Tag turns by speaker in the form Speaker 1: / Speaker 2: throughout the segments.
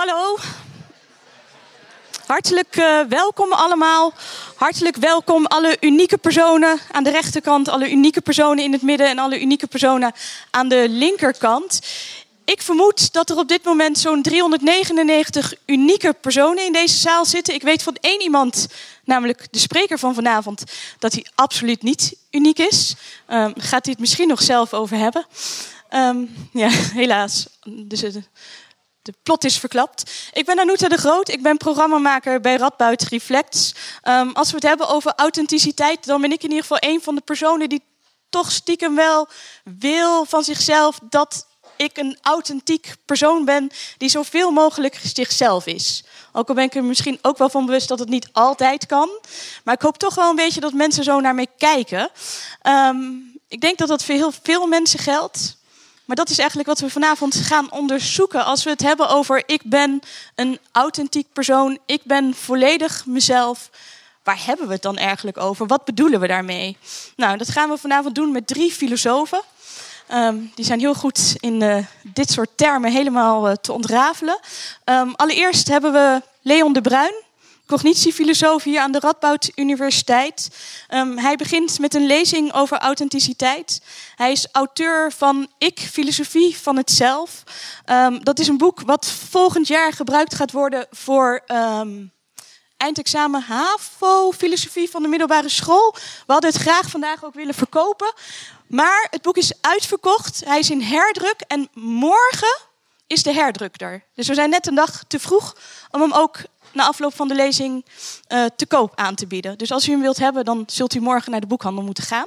Speaker 1: Hallo. Hartelijk uh, welkom allemaal. Hartelijk welkom alle unieke personen aan de rechterkant, alle unieke personen in het midden en alle unieke personen aan de linkerkant. Ik vermoed dat er op dit moment zo'n 399 unieke personen in deze zaal zitten. Ik weet van één iemand, namelijk de spreker van vanavond, dat hij absoluut niet uniek is. Um, gaat hij het misschien nog zelf over hebben? Um, ja, helaas. Dus het, de plot is verklapt. Ik ben Anouta de Groot, ik ben programmamaker bij Radboud Reflects. Um, als we het hebben over authenticiteit, dan ben ik in ieder geval een van de personen die toch stiekem wel wil van zichzelf dat ik een authentiek persoon ben die zoveel mogelijk zichzelf is. Ook al ben ik er misschien ook wel van bewust dat het niet altijd kan. Maar ik hoop toch wel een beetje dat mensen zo naar me kijken. Um, ik denk dat dat voor heel veel mensen geldt. Maar dat is eigenlijk wat we vanavond gaan onderzoeken. Als we het hebben over ik ben een authentiek persoon, ik ben volledig mezelf. Waar hebben we het dan eigenlijk over? Wat bedoelen we daarmee? Nou, dat gaan we vanavond doen met drie filosofen. Um, die zijn heel goed in uh, dit soort termen helemaal uh, te ontrafelen. Um, allereerst hebben we Leon de Bruin, cognitiefilosoof hier aan de Radboud Universiteit. Um, hij begint met een lezing over authenticiteit. Hij is auteur van Ik, Filosofie van het Zelf. dat is een boek wat volgend jaar gebruikt gaat worden voor eindexamen HAVO, filosofie van de middelbare school. We hadden het graag vandaag ook willen verkopen. Maar het boek is uitverkocht. Hij is in herdruk. En morgen is de herdruk er. Dus we zijn net een dag te vroeg om hem ook na afloop van de lezing uh, te koop aan te bieden. Dus als u hem wilt hebben, dan zult u morgen naar de boekhandel moeten gaan.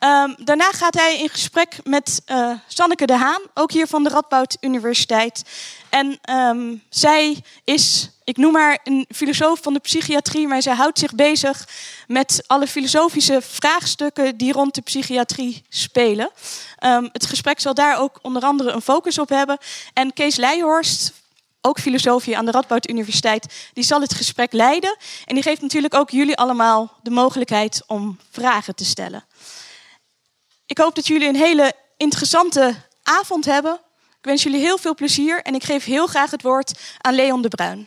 Speaker 1: Um, daarna gaat hij in gesprek met uh, Sanneke de Haan, ook hier van de Radboud Universiteit. En um, zij is, ik noem haar een filosoof van de psychiatrie, maar zij houdt zich bezig met alle filosofische vraagstukken die rond de psychiatrie spelen. Um, het gesprek zal daar ook onder andere een focus op hebben. En Kees Leijhorst ook filosoof aan de Radboud Universiteit, die zal het gesprek leiden. En die geeft natuurlijk ook jullie allemaal de mogelijkheid om vragen te stellen. Ik hoop dat jullie een hele interessante avond hebben. Ik wens jullie heel veel plezier en ik geef heel graag het woord aan Leon de Bruin.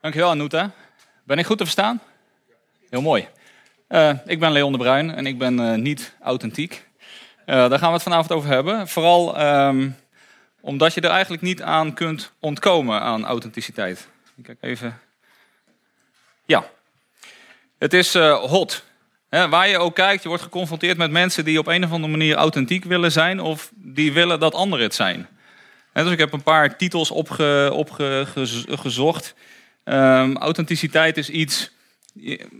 Speaker 2: Dankjewel, Anouta. Ben ik goed te verstaan? Heel mooi. Uh, ik ben Leon de Bruin en ik ben uh, niet authentiek. Uh, daar gaan we het vanavond over hebben. Vooral um, omdat je er eigenlijk niet aan kunt ontkomen aan authenticiteit. Ik kijk even. Ja, het is hot. Waar je ook kijkt, je wordt geconfronteerd met mensen die op een of andere manier authentiek willen zijn of die willen dat anderen het zijn. Dus ik heb een paar titels opgezocht. Opge, um, authenticiteit is iets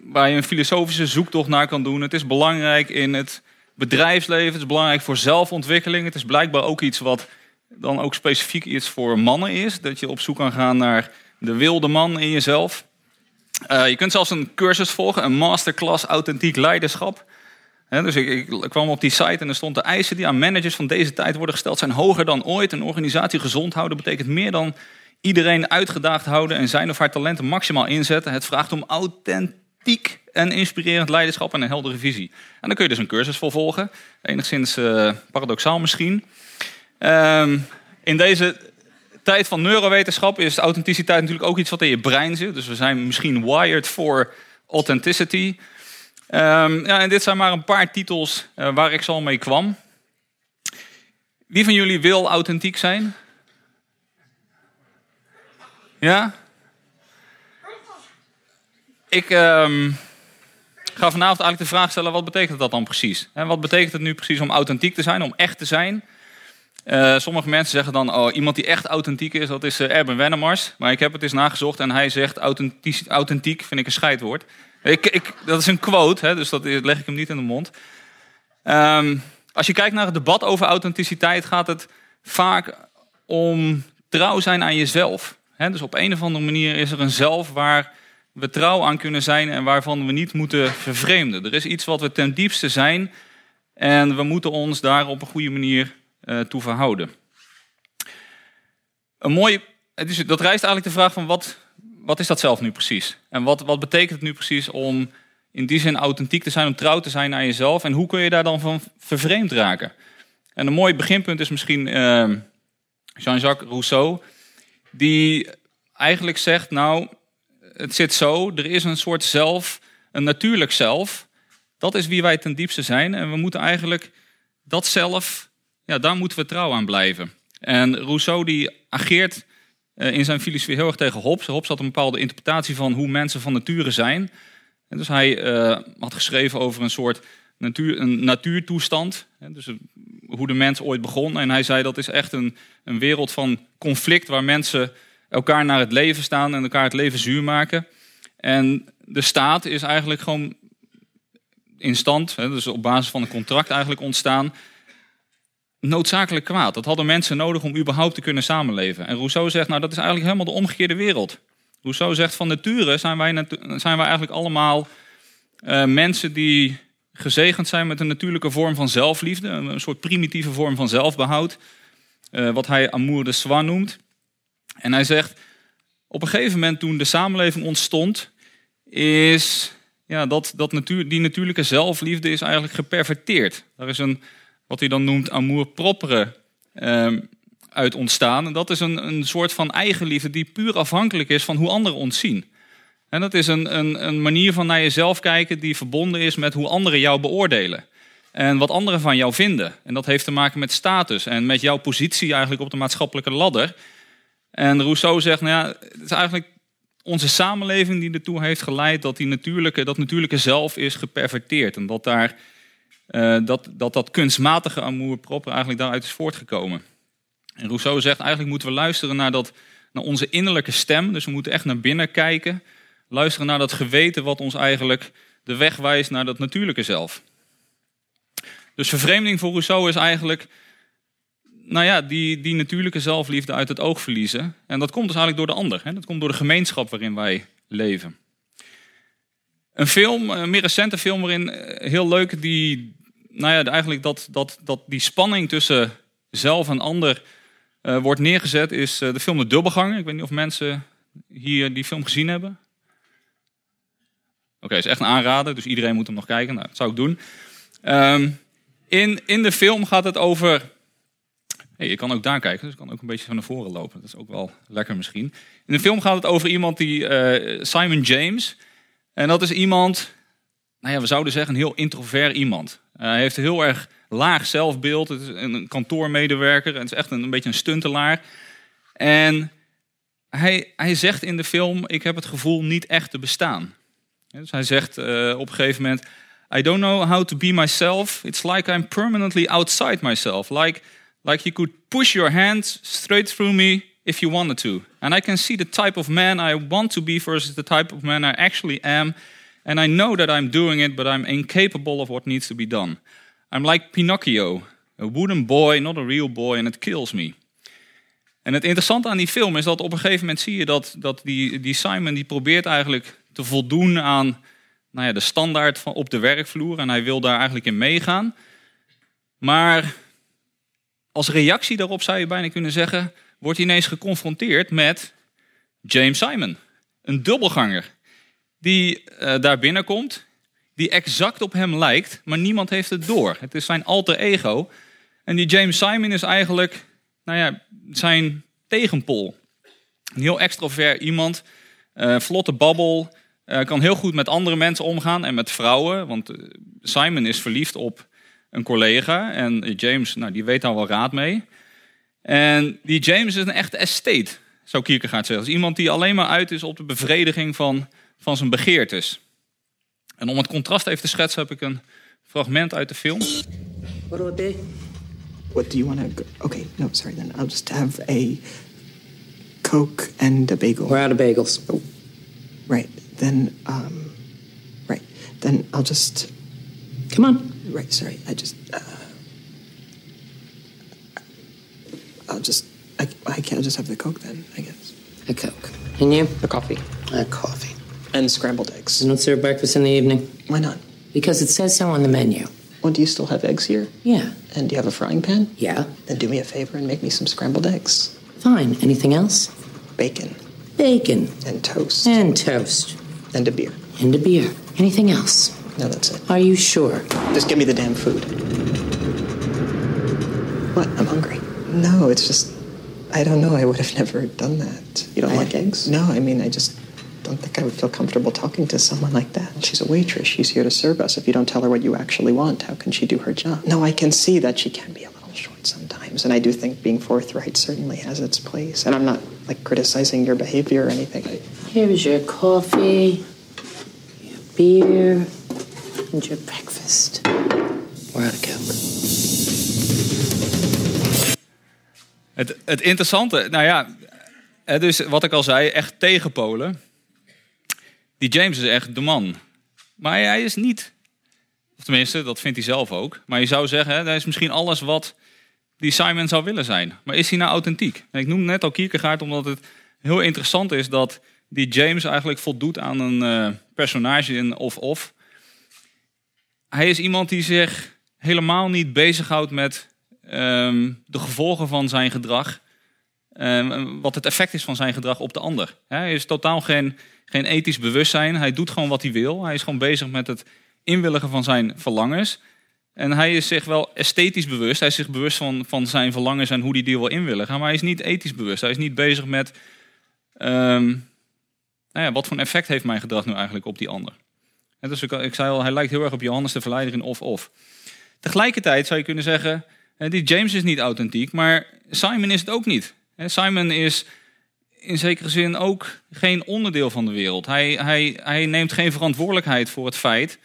Speaker 2: waar je een filosofische zoektocht naar kan doen. Het is belangrijk in het bedrijfsleven, het is belangrijk voor zelfontwikkeling. Het is blijkbaar ook iets wat dan ook specifiek iets voor mannen is. Dat je op zoek kan gaan naar de wilde man in jezelf. Uh, je kunt zelfs een cursus volgen, een masterclass authentiek leiderschap. Dus ik, ik, kwam op die site en er stond de eisen die aan managers van deze tijd worden gesteld zijn hoger dan ooit. Een organisatie gezond houden betekent meer dan iedereen uitgedaagd houden en zijn of haar talenten maximaal inzetten. Het vraagt om authentiek en inspirerend leiderschap en een heldere visie. En dan kun je dus een cursus volgen. Enigszins uh, paradoxaal misschien. Um, in deze tijd van neurowetenschap is authenticiteit natuurlijk ook iets wat in je brein zit. Dus we zijn misschien wired for authenticity. Um, ja, en dit zijn maar een paar titels uh, waar ik zo mee kwam. Wie van jullie wil authentiek zijn? Ja? Ik um, ga vanavond eigenlijk de vraag stellen, wat betekent dat dan precies? En wat betekent het nu precies om authentiek te zijn, om echt te zijn? Uh, sommige mensen zeggen dan, oh, iemand die echt authentiek is, dat is uh, Erben Wennemars. Maar ik heb het eens nagezocht en hij zegt, authentiek, authentiek vind ik een scheidwoord. Ik, ik, dat is een quote, hè, dus dat leg ik hem niet in de mond. Um, als je kijkt naar het debat over authenticiteit, gaat het vaak om trouw zijn aan jezelf dus op een of andere manier is er een zelf waar we trouw aan kunnen zijn en waarvan we niet moeten vervreemden. Er is iets wat we ten diepste zijn en we moeten ons daar op een goede manier uh, toe verhouden. Een mooi, het is, dat rijst eigenlijk de vraag van wat, wat is dat zelf nu precies? En wat, wat betekent het nu precies om in die zin authentiek te zijn, om trouw te zijn aan jezelf. En hoe kun je daar dan van vervreemd raken? En een mooi beginpunt is misschien uh, Jean-Jacques Rousseau, die eigenlijk zegt, nou, het zit zo, er is een soort zelf, een natuurlijk zelf. Dat is wie wij ten diepste zijn. En we moeten eigenlijk dat zelf, ja, daar moeten we trouw aan blijven. En Rousseau die ageert uh, in zijn filosofie heel erg tegen Hobbes. Hobbes had een bepaalde interpretatie van hoe mensen van nature zijn. En dus hij uh, had geschreven over een soort natuur, een natuurtoestand. Dus hoe de mens ooit begon. En hij zei dat is echt een, een wereld van conflict waar mensen elkaar naar het leven staan en elkaar het leven zuur maken. En de staat is eigenlijk gewoon in stand, dus op basis van een contract eigenlijk ontstaan, noodzakelijk kwaad. Dat hadden mensen nodig om überhaupt te kunnen samenleven. En Rousseau zegt, nou dat is eigenlijk helemaal de omgekeerde wereld. Rousseau zegt, van nature zijn wij, zijn wij eigenlijk allemaal uh, mensen die gezegend zijn met een natuurlijke vorm van zelfliefde. Een soort primitieve vorm van zelfbehoud. Uh, wat hij amour de soi noemt. En hij zegt, op een gegeven moment toen de samenleving ontstond, is ja, dat, dat natuur, die natuurlijke zelfliefde is eigenlijk geperverteerd. Daar is een, wat hij dan noemt, amour propre uh, uit ontstaan. En dat is een, een soort van eigenliefde die puur afhankelijk is van hoe anderen ons zien. En dat is een, een, een manier van naar jezelf kijken die verbonden is met hoe anderen jou beoordelen. En wat anderen van jou vinden. En dat heeft te maken met status en met jouw positie eigenlijk op de maatschappelijke ladder. En Rousseau zegt, nou ja, het is eigenlijk onze samenleving die ertoe heeft geleid dat die natuurlijke, dat natuurlijke zelf is geperverteerd. En dat daar, uh, dat, dat, dat kunstmatige amour proper eigenlijk daaruit is voortgekomen. En Rousseau zegt, eigenlijk moeten we luisteren naar, dat, naar onze innerlijke stem. Dus we moeten echt naar binnen kijken. Luisteren naar dat geweten wat ons eigenlijk de weg wijst naar dat natuurlijke zelf. Dus vervreemding voor Rousseau is eigenlijk nou ja, die, die natuurlijke zelfliefde uit het oog verliezen. En dat komt dus eigenlijk door de ander. Hè? Dat komt door de gemeenschap waarin wij leven. Een film, een meer recente film waarin eh, heel leuk die, nou ja, eigenlijk dat, dat, dat die spanning tussen zelf en ander uh, wordt neergezet, is uh, de film De Dubbelganger. Ik weet niet of mensen hier die film gezien hebben. Oké, okay, is echt een aanrader, dus iedereen moet hem nog kijken. Nou, dat zou ik doen. Um, in, in de film gaat het over Hey, je kan ook daar kijken, dus ik kan ook een beetje van naar voren lopen. Dat is ook wel lekker misschien. In de film gaat het over iemand die, uh, Simon James. En dat is iemand, nou ja, we zouden zeggen een heel introvert iemand. Uh, hij heeft heel erg laag zelfbeeld. Het is een kantoormedewerker. Het is echt een, een beetje een stuntelaar. En hij, hij zegt in de film, ik heb het gevoel niet echt te bestaan. Dus hij zegt uh, op een gegeven moment, I don't know how to be myself. It's like I'm permanently outside myself. Like Like you could push your hand straight through me if you wanted to. And I can see the type of man I want to be versus the type of man I actually am. And I know that I'm doing it, but I'm incapable of what needs to be done. I'm like Pinocchio, a wooden boy, not a real boy, and it kills me. En het interessante aan die film is dat op een gegeven moment zie je dat, dat die, die Simon die probeert eigenlijk te voldoen aan nou ja, de standaard van op de werkvloer. En hij wil daar eigenlijk in meegaan. Maar als reactie daarop zou je bijna kunnen zeggen, wordt hij ineens geconfronteerd met James Simon, een dubbelganger, die uh, daar binnenkomt, die exact op hem lijkt, maar niemand heeft het door. Het is zijn alter ego. En die James Simon is eigenlijk nou ja, zijn tegenpol. Een heel extrovert iemand, uh, vlotte babbel, uh, kan heel goed met andere mensen omgaan en met vrouwen. Want Simon is verliefd op een collega. En James, nou, die weet daar wel raad mee. En die James is een echte estate, zou Kierkegaard zeggen. is iemand die alleen maar uit is op de bevrediging van, van zijn begeertes. En om het contrast even te schetsen heb ik een fragment uit de film.
Speaker 3: What do? What do you want to... Okay, no, sorry then. I'll just have a Coke and a bagel.
Speaker 4: We're out of bagels.
Speaker 3: Oh, right. Then, um... Right. Then I'll just...
Speaker 4: Come on.
Speaker 3: Right, sorry. I just. Uh, I'll just. I, I can't just have the Coke then, I guess.
Speaker 4: A Coke. And you?
Speaker 3: A coffee.
Speaker 4: A coffee.
Speaker 3: And scrambled eggs.
Speaker 4: You don't serve breakfast in the evening?
Speaker 3: Why not?
Speaker 4: Because it says so on the menu.
Speaker 3: Well, do you still have eggs here?
Speaker 4: Yeah.
Speaker 3: And do you have a frying pan?
Speaker 4: Yeah.
Speaker 3: Then do me a favor and make me some scrambled eggs.
Speaker 4: Fine. Anything else?
Speaker 3: Bacon.
Speaker 4: Bacon.
Speaker 3: And toast.
Speaker 4: And toast.
Speaker 3: And a beer.
Speaker 4: and a beer. Anything else?
Speaker 3: No, that's it.
Speaker 4: Are you sure?
Speaker 3: Just give me the damn food. What? I'm hungry. No, it's just. I don't know. I would have never done that.
Speaker 5: You don't
Speaker 3: I-
Speaker 5: like eggs?
Speaker 3: No, I mean, I just don't think I would feel comfortable talking to someone like that. She's a waitress. She's here to serve us. If you don't tell her what you actually want, how can she do her job? No, I can see that she can be a little short sometimes, and I do think being forthright certainly has its place. And I'm not like criticizing your behavior or anything. I,
Speaker 4: Here is your coffee, your beer, and your breakfast.
Speaker 5: We're out of coke.
Speaker 2: Het, het interessante, nou ja, dus wat ik al zei, echt tegenpolen. Die James is echt de man. Maar hij is niet, of tenminste, dat vindt hij zelf ook. Maar je zou zeggen, dat is misschien alles wat die Simon zou willen zijn. Maar is hij nou authentiek? En ik noem net al Kierkegaard omdat het heel interessant is dat die James eigenlijk voldoet aan een eh, personage in Of-Of. Hij is iemand die zich helemaal niet bezighoudt met ehm, de gevolgen van zijn gedrag. ehm, wat het effect is van zijn gedrag op de ander. Hij is totaal geen, geen ethisch bewustzijn. Hij doet gewoon wat hij wil. Hij is gewoon bezig met het inwilligen van zijn verlangens. En hij is zich wel esthetisch bewust. Hij is zich bewust van, van zijn verlangens en hoe hij die wil inwilligen. Maar hij is niet ethisch bewust. Hij is niet bezig met... ehm, nou ja, wat voor effect heeft mijn gedrag nu eigenlijk op die ander? En dus ik, ik zei al, hij lijkt heel erg op Johannes de Verleider in Of-Of. Tegelijkertijd zou je kunnen zeggen, hè, die James is niet authentiek, maar Simon is het ook niet. Hè, Simon is in zekere zin ook geen onderdeel van de wereld. Hij, hij, hij neemt geen verantwoordelijkheid voor het feit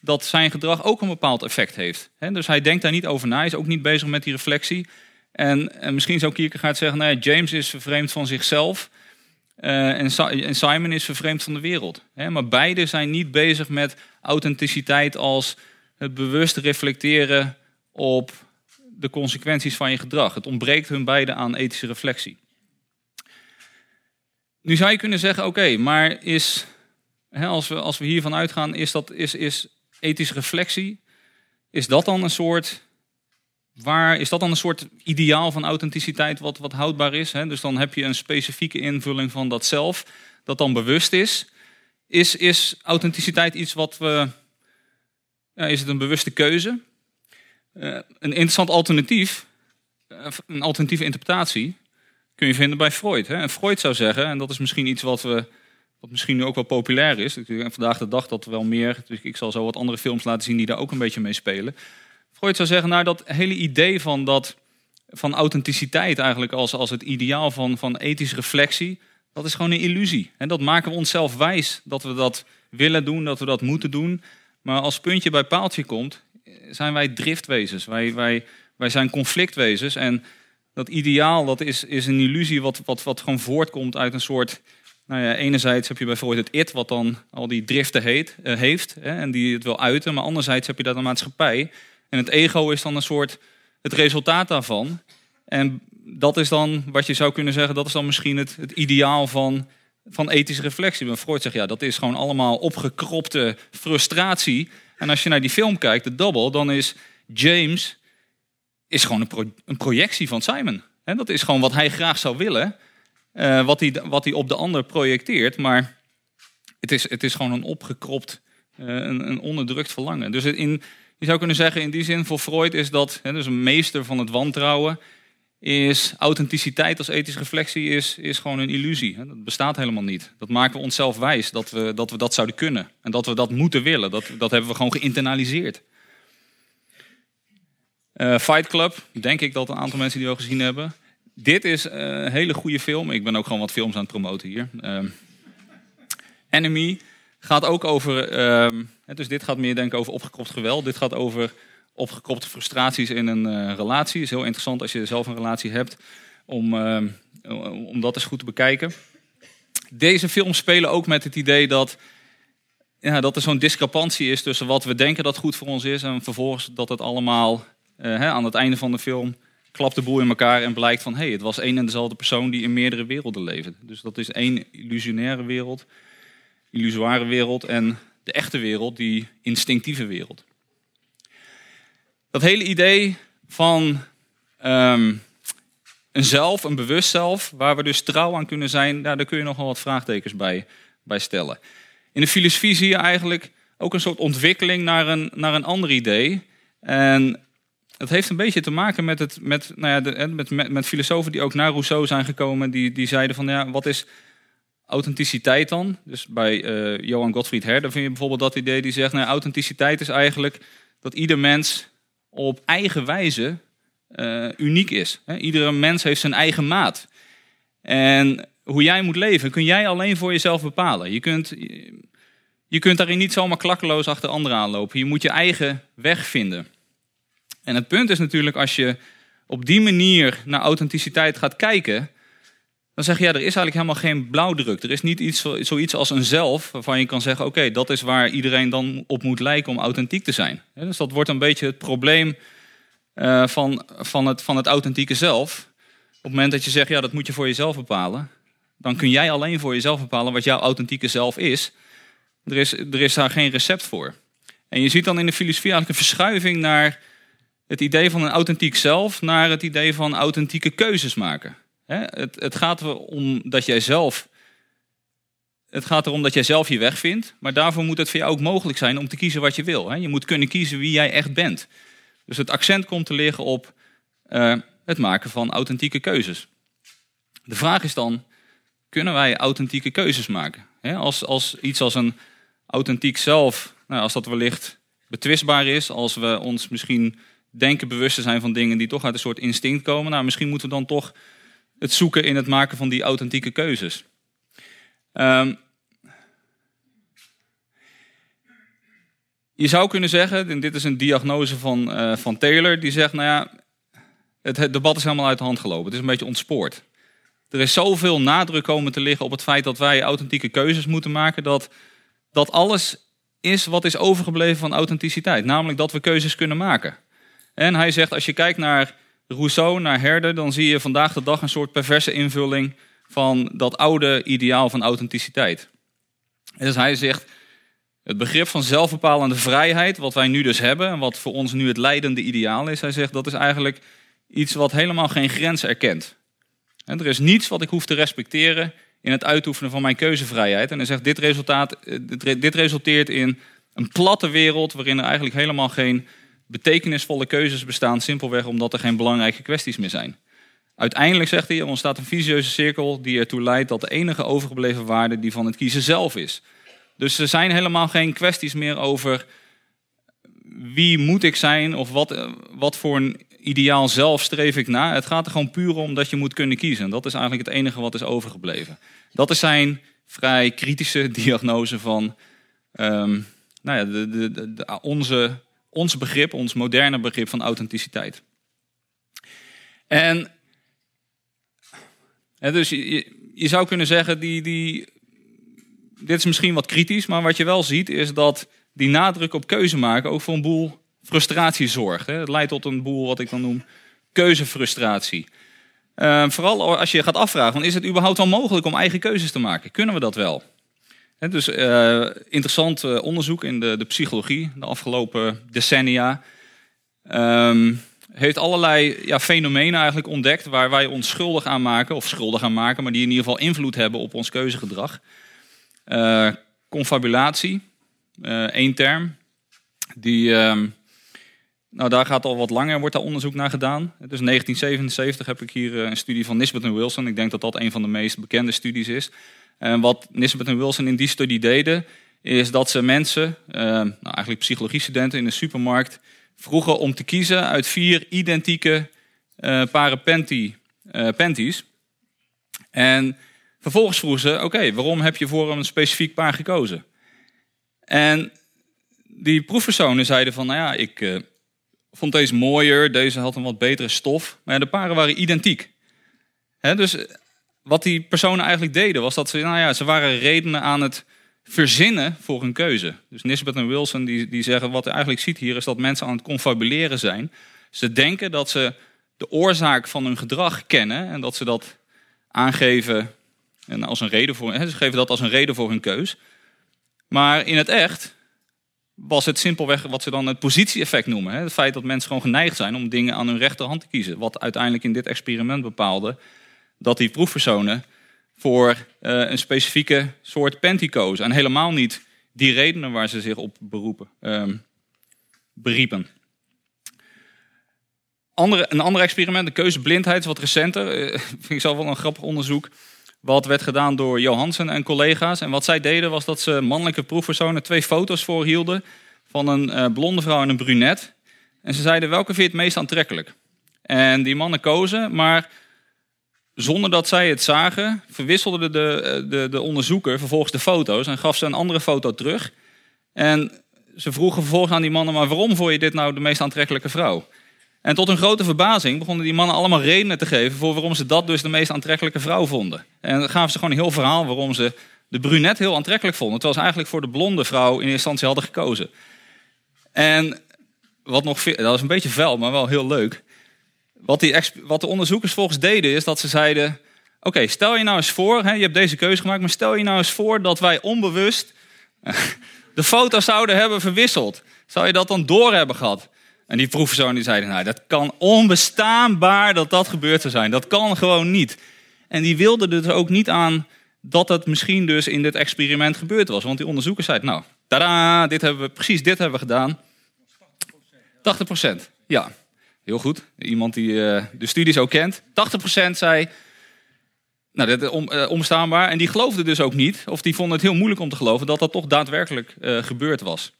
Speaker 2: dat zijn gedrag ook een bepaald effect heeft. Dus hij denkt daar niet over na, hij is ook niet bezig met die reflectie. En, en misschien zou Kierkegaard zeggen, nou ja, James is vervreemd van zichzelf... eh, en, Si- en Simon is vervreemd van de wereld. Maar beide zijn niet bezig met authenticiteit als het bewust reflecteren op de consequenties van je gedrag. Het ontbreekt hun beiden aan ethische reflectie. Nu zou je kunnen zeggen, oké, maar is, als, we, als we hiervan uitgaan, is, dat, is, is ethische reflectie, is dat dan een soort, waar, is dat dan een soort ideaal van authenticiteit wat, wat houdbaar is? Hè? Dus dan heb je een specifieke invulling van dat zelf, dat dan bewust is. Is, is authenticiteit iets wat we, ja, is het een bewuste keuze? Eh, een interessant alternatief, eh, een alternatieve interpretatie, kun je vinden bij Freud. Hè? En Freud zou zeggen, en dat is misschien iets wat, we, wat misschien nu ook wel populair is. Ik vandaag de dag dat wel meer. Dus ik zal zo wat andere films laten zien die daar ook een beetje mee spelen. Freud zou zeggen, nou dat hele idee van, dat, van authenticiteit eigenlijk als, als het ideaal van, van ethische reflectie, dat is gewoon een illusie. En dat maken we onszelf wijs dat we dat willen doen, dat we dat moeten doen. Maar als puntje bij paaltje komt, zijn wij driftwezens. Wij, wij, wij zijn conflictwezens. En dat ideaal dat is, is een illusie wat, wat, wat gewoon voortkomt uit een soort... Nou ja, enerzijds heb je bijvoorbeeld het it, wat dan al die driften heet, eh, heeft hè, en die het wil uiten. Maar anderzijds heb je dat een maatschappij. En het ego is dan een soort het resultaat daarvan. En dat is dan, wat je zou kunnen zeggen, dat is dan misschien het, het ideaal van, van ethische reflectie. Maar Freud zegt, ja, dat is gewoon allemaal opgekropte frustratie. En als je naar die film kijkt, de Double, dan is James is gewoon een, een projectie van Simon. En dat is gewoon wat hij graag zou willen. eh, wat, hij, wat hij op de ander projecteert. Maar het is, het is gewoon een opgekropt, eh, een, een onderdrukt verlangen. Dus in, je zou kunnen zeggen, in die zin voor Freud is dat, hè, dus een meester van het wantrouwen, is authenticiteit als ethische reflectie is, is gewoon een illusie. hè. Dat bestaat helemaal niet. Dat maken we onszelf wijs, dat we, dat we dat zouden kunnen. En dat we dat moeten willen. Dat, dat hebben we gewoon geïnternaliseerd. Eh, Fight Club, denk ik dat een aantal mensen die wel gezien hebben. Dit is eh, een hele goede film. Ik ben ook gewoon wat films aan het promoten hier. Ehm, Enemy gaat ook over. Dus dit gaat meer denk ik over opgekropt geweld. Dit gaat over opgekropte frustraties in een eh, relatie. Is heel interessant als je zelf een relatie hebt. Om, ehm, om dat eens goed te bekijken. Deze films spelen ook met het idee dat ja, dat er zo'n discrepantie is tussen wat we denken dat goed voor ons is en vervolgens dat het allemaal eh, hè, aan het einde van de film klapt de boel in elkaar en blijkt van hé, hey, het was één en dezelfde persoon die in meerdere werelden leefde. Dus dat is één illusionaire wereld, illusoire wereld en de echte wereld, die instinctieve wereld. Dat hele idee van ehm, een zelf, een bewust zelf, waar we dus trouw aan kunnen zijn, daar, kun je nog wel wat vraagtekens bij, bij stellen. In de filosofie zie je eigenlijk ook een soort ontwikkeling naar een, naar een ander idee. En het heeft een beetje te maken met, het, met, nou ja, met, met, met filosofen die ook naar Rousseau zijn gekomen. Die, die zeiden van ja, wat is authenticiteit dan? Dus bij uh, Johan Gottfried Herder vind je bijvoorbeeld dat idee die zegt... Nou, authenticiteit is eigenlijk dat ieder mens op eigen wijze uh, uniek is. Iedere mens heeft zijn eigen maat. En hoe jij moet leven, kun jij alleen voor jezelf bepalen. Je kunt, je kunt daarin niet zomaar klakkeloos achter anderen aanlopen. Je moet je eigen weg vinden. En het punt is natuurlijk, als je op die manier naar authenticiteit gaat kijken, dan zeg je, ja, er is eigenlijk helemaal geen blauwdruk. Er is niet iets, zoiets als een zelf, waarvan je kan zeggen, oké, dat is waar iedereen dan op moet lijken om authentiek te zijn. Dus dat wordt een beetje het probleem uh, van, van, het, van het authentieke zelf. Op het moment dat je zegt, ja, dat moet je voor jezelf bepalen, dan kun jij alleen voor jezelf bepalen wat jouw authentieke zelf is. Er is, er is daar geen recept voor. En je ziet dan in de filosofie eigenlijk een verschuiving naar het idee van een authentiek zelf naar het idee van authentieke keuzes maken. Het, het gaat erom dat jij zelf. Het gaat erom dat jij zelf je weg vindt, maar daarvoor moet het voor jou ook mogelijk zijn om te kiezen wat je wil. Je moet kunnen kiezen wie jij echt bent. Dus het accent komt te liggen op uh, het maken van authentieke keuzes. De vraag is dan, kunnen wij authentieke keuzes maken? Als, als iets als een authentiek zelf, nou, als dat wellicht betwistbaar is, als we ons misschien denken bewust te zijn van dingen die toch uit een soort instinct komen. Nou, misschien moeten we dan toch het zoeken in het maken van die authentieke keuzes. Um, je zou kunnen zeggen, en dit is een diagnose van, uh, van Taylor, die zegt, nou ja, het, het, debat is helemaal uit de hand gelopen. Het is een beetje ontspoord. Er is zoveel nadruk komen te liggen op het feit dat wij authentieke keuzes moeten maken, dat, dat alles is wat is overgebleven van authenticiteit. Namelijk dat we keuzes kunnen maken. En hij zegt, als je kijkt naar Rousseau, naar Herder, dan zie je vandaag de dag een soort perverse invulling van dat oude ideaal van authenticiteit. dus hij zegt, het begrip van zelfbepalende vrijheid, wat wij nu dus hebben, en wat voor ons nu het leidende ideaal is, hij zegt, dat is eigenlijk iets wat helemaal geen grens erkent. En er is niets wat ik hoef te respecteren in het uitoefenen van mijn keuzevrijheid. En hij zegt, dit, resultaat, eh, dit resulteert in een platte wereld waarin er eigenlijk helemaal geen betekenisvolle keuzes bestaan simpelweg omdat er geen belangrijke kwesties meer zijn. Uiteindelijk, zegt hij, er ontstaat een visieuze cirkel die ertoe leidt dat de enige overgebleven waarde die van het kiezen zelf is. Dus er zijn helemaal geen kwesties meer over wie moet ik zijn of wat, wat voor een ideaal zelf streef ik na. Het gaat er gewoon puur om dat je moet kunnen kiezen. Dat is eigenlijk het enige wat is overgebleven. Dat is zijn vrij kritische diagnose van um, nou ja, de, de, onze ons begrip, ons moderne begrip van authenticiteit. En, dus je, zou kunnen zeggen, die, die, dit is misschien wat kritisch, maar wat je wel ziet is dat die nadruk op keuze maken ook voor een boel frustratie zorgt. Het leidt tot een boel wat ik dan noem keuzefrustratie. Uh, vooral als je gaat afvragen, is het überhaupt wel mogelijk om eigen keuzes te maken? Kunnen we dat wel? Dus uh, interessant uh, onderzoek in de, de, psychologie de afgelopen decennia. Um, heeft allerlei ja, fenomenen eigenlijk ontdekt waar wij ons schuldig aan maken, of schuldig aan maken, maar die in ieder geval invloed hebben op ons keuzegedrag. Uh, confabulatie, één term. Die, um, nou, daar gaat al wat langer, wordt daar onderzoek naar gedaan. Dus 1977 heb ik hier een studie van Nisbet en Wilson. Ik denk dat dat een van de meest bekende studies is. En wat Nisbet en Wilson in die studie deden, is dat ze mensen, eh, nou eigenlijk psychologiestudenten in de supermarkt, vroegen om te kiezen uit vier identieke uh, paren uh, panties. En vervolgens vroegen ze, oké, waarom heb je voor een specifiek paar gekozen? En die proefpersonen zeiden van, nou ja, ik vond deze mooier, deze had een wat betere stof. Maar de paren waren identiek. Dus wat die personen eigenlijk deden, was dat ze, nou ja, ze waren redenen aan het verzinnen voor hun keuze. Dus Nisbet en Wilson die, die zeggen, wat je eigenlijk ziet hier, is dat mensen aan het confabuleren zijn. Ze denken dat ze de oorzaak van hun gedrag kennen en dat ze dat aangeven en als een reden voor, ze geven dat als een reden voor hun keus. Maar in het echt was het simpelweg wat ze dan het positie-effect noemen. Het feit dat mensen gewoon geneigd zijn om dingen aan hun rechterhand te kiezen. Wat uiteindelijk in dit experiment bepaalde dat die proefpersonen voor uh, een specifieke soort pantycose. En helemaal niet die redenen waar ze zich op beroepen, um, beriepen. Andere, een ander experiment, de keuzeblindheid, is wat recenter. Uh, vind ik zelf wel een grappig onderzoek. Wat werd gedaan door Johansen en collega's. En wat zij deden was dat ze mannelijke proefpersonen twee foto's voorhielden. Van een uh, blonde vrouw en een brunet. En ze zeiden, welke vind je het meest aantrekkelijk? En die mannen kozen, maar zonder dat zij het zagen, verwisselde de, de, de onderzoeker vervolgens de foto's en gaf ze een andere foto terug. En ze vroegen vervolgens aan die mannen, maar waarom vond je dit nou de meest aantrekkelijke vrouw? En tot hun grote verbazing begonnen die mannen allemaal redenen te geven voor waarom ze dat dus de meest aantrekkelijke vrouw vonden. En dan gaven ze gewoon een heel verhaal waarom ze de brunet heel aantrekkelijk vonden, terwijl ze eigenlijk voor de blonde vrouw in eerste instantie hadden gekozen. En wat nog, dat was een beetje vuil, maar wel heel leuk. Wat, die, wat de onderzoekers volgens deden is dat ze zeiden: Oké, stel je nou eens voor, hè, je hebt deze keuze gemaakt, maar stel je nou eens voor dat wij onbewust de foto's zouden hebben verwisseld. Zou je dat dan door hebben gehad? En die proefpersoon die zeiden, nou, dat kan onbestaanbaar dat dat gebeurd zou zijn. Dat kan gewoon niet. En die wilden dus ook niet aan dat het misschien dus in dit experiment gebeurd was. Want die onderzoekers zeiden, nou, tada, dit hebben we, precies dit hebben we gedaan. 80 procent, ja. Heel goed. Iemand die uh, de studies ook kent. 80% zei, nou, dat is on, uh, onbestaanbaar. En die geloofde dus ook niet, of die vonden het heel moeilijk om te geloven, dat dat toch daadwerkelijk gebeurd was.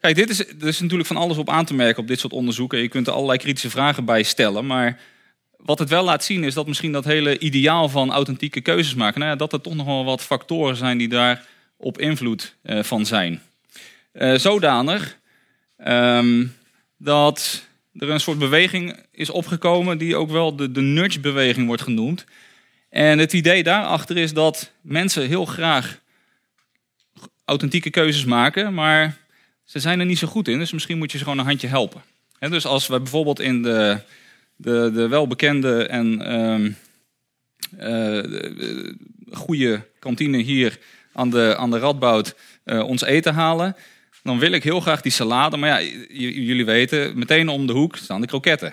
Speaker 2: Kijk, dit is, er is natuurlijk van alles op aan te merken op dit soort onderzoeken. Je kunt er allerlei kritische vragen bij stellen. Maar wat het wel laat zien is dat misschien dat hele ideaal van authentieke keuzes maken, nou ja, dat er toch nog wel wat factoren zijn die daar op invloed uh, van zijn. Uh, zodanig um, dat er een soort beweging is opgekomen die ook wel de, de nudge-beweging wordt genoemd. En het idee daarachter is dat mensen heel graag authentieke keuzes maken, maar ze zijn er niet zo goed in. Dus misschien moet je ze gewoon een handje helpen. dus als we bijvoorbeeld in de, de, de welbekende en um, goede kantine hier aan de, aan de Radboud uh, ons eten halen, dan wil ik heel graag die salade. Maar ja, jullie weten, meteen om de hoek staan de kroketten.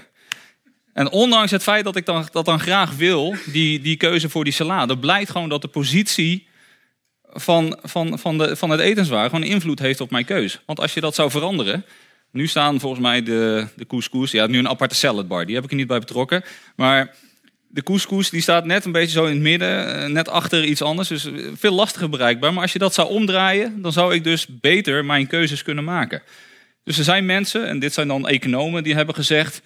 Speaker 2: En ondanks het feit dat ik dan, dat dan graag wil, die, die keuze voor die salade, blijkt gewoon dat de positie van, van, van, de, van het etenswaar gewoon invloed heeft op mijn keuze. Want als je dat zou veranderen. Nu staan volgens mij de, de couscous. Ja, nu een aparte saladbar. Die heb ik er niet bij betrokken. Maar de couscous die staat net een beetje zo in het midden, eh, net achter iets anders. Dus eh, veel lastiger bereikbaar. Maar als je dat zou omdraaien, dan zou ik dus beter mijn keuzes kunnen maken. Dus er zijn mensen, en dit zijn dan economen, die hebben gezegd...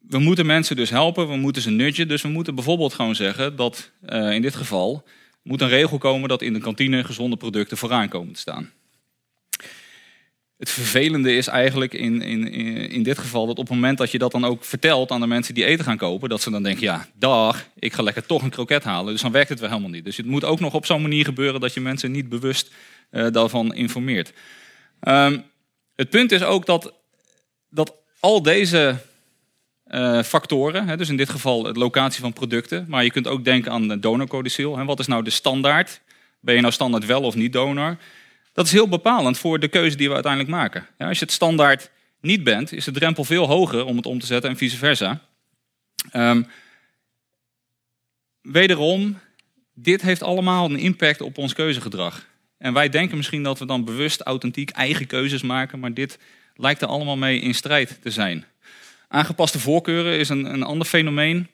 Speaker 2: we moeten mensen dus helpen, we moeten ze nudgen. Dus we moeten bijvoorbeeld gewoon zeggen dat uh, in dit geval... moet een regel komen dat in de kantine gezonde producten vooraan komen te staan. Het vervelende is eigenlijk in, in, in dit geval dat op het moment dat je dat dan ook vertelt aan de mensen die eten gaan kopen, dat ze dan denken, ja, dag, ik ga lekker toch een kroket halen. Dus dan werkt het wel helemaal niet. Dus het moet ook nog op zo'n manier gebeuren dat je mensen niet bewust uh, daarvan informeert. Um, het punt is ook dat, dat al deze uh, factoren, hè, dus in dit geval de locatie van producten, maar je kunt ook denken aan de donorcodicil. Hè, wat is nou de standaard? Ben je nou standaard wel of niet donor? Dat is heel bepalend voor de keuze die we uiteindelijk maken. Ja, als je het standaard niet bent, is de drempel veel hoger om het om te zetten en vice versa. Um, wederom, dit heeft allemaal een impact op ons keuzegedrag. En wij denken misschien dat we dan bewust authentiek eigen keuzes maken, maar dit lijkt er allemaal mee in strijd te zijn. Aangepaste voorkeuren is een, een ander fenomeen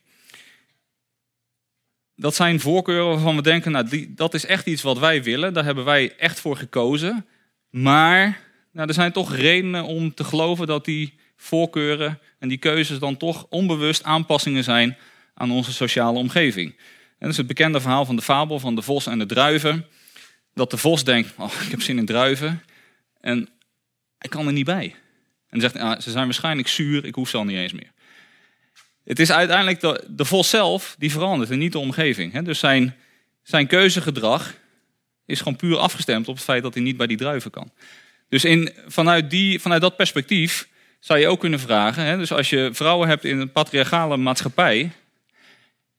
Speaker 2: dat zijn voorkeuren waarvan we denken, nou, dat is echt iets wat wij willen. Daar hebben wij echt voor gekozen. Maar nou, er zijn toch redenen om te geloven dat die voorkeuren en die keuzes dan toch onbewust aanpassingen zijn aan onze sociale omgeving. En dat is het bekende verhaal van de fabel van de vos en de druiven. Dat de vos denkt, oh, ik heb zin in druiven. En ik kan er niet bij. En zegt, ah, ze zijn waarschijnlijk zuur, ik hoef ze al niet eens meer. Het is uiteindelijk de, de vos zelf die verandert en niet de omgeving. Dus zijn, zijn keuzegedrag is gewoon puur afgestemd op het feit dat hij niet bij die druiven kan. Dus in, vanuit, die, vanuit dat perspectief zou je ook kunnen vragen. Hè, dus als je vrouwen hebt in een patriarchale maatschappij,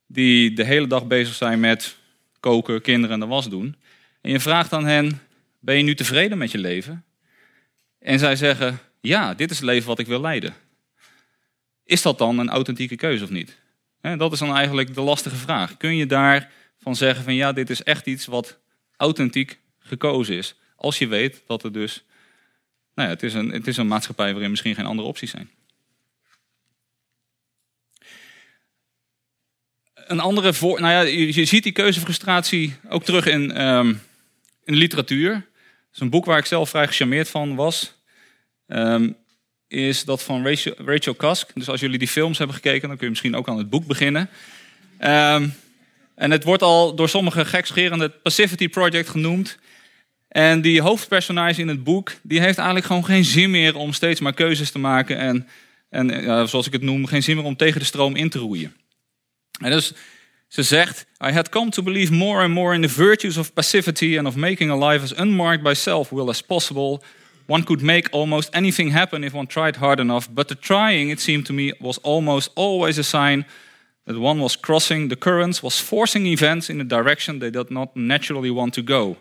Speaker 2: die de hele dag bezig zijn met koken, kinderen en de was doen. En je vraagt aan hen, ben je nu tevreden met je leven? En zij zeggen, ja, dit is het leven wat ik wil leiden. Is dat dan een authentieke keuze of niet? Dat is dan eigenlijk de lastige vraag. Kun je daar van zeggen van ja, dit is echt iets wat authentiek gekozen is. Als je weet dat het dus, nou ja, het is een, het is een maatschappij waarin misschien geen andere opties zijn. Een andere voor, nou ja, je, ziet die keuzefrustratie ook terug in, ehm, in literatuur. Dat is een boek waar ik zelf vrij gecharmeerd van was. Ehm, is dat van Rachel, Rachel Kask. Dus als jullie die films hebben gekeken, dan kun je misschien ook aan het boek beginnen. Ehm, en het wordt al door sommigen gekscherend het Passivity Project genoemd. En die hoofdpersonage in het boek, die heeft eigenlijk gewoon geen zin meer om steeds maar keuzes te maken. En, en ja, zoals ik het noem, geen zin meer om tegen de stroom in te roeien. En dus ze zegt, I had come to believe more and more in the virtues of passivity and of making a life as unmarked by self-will as possible. One could make almost anything happen if one tried hard enough, but the trying, it seemed to me, was almost always a sign that one was crossing the currents, was forcing events in a direction they did not naturally want to go.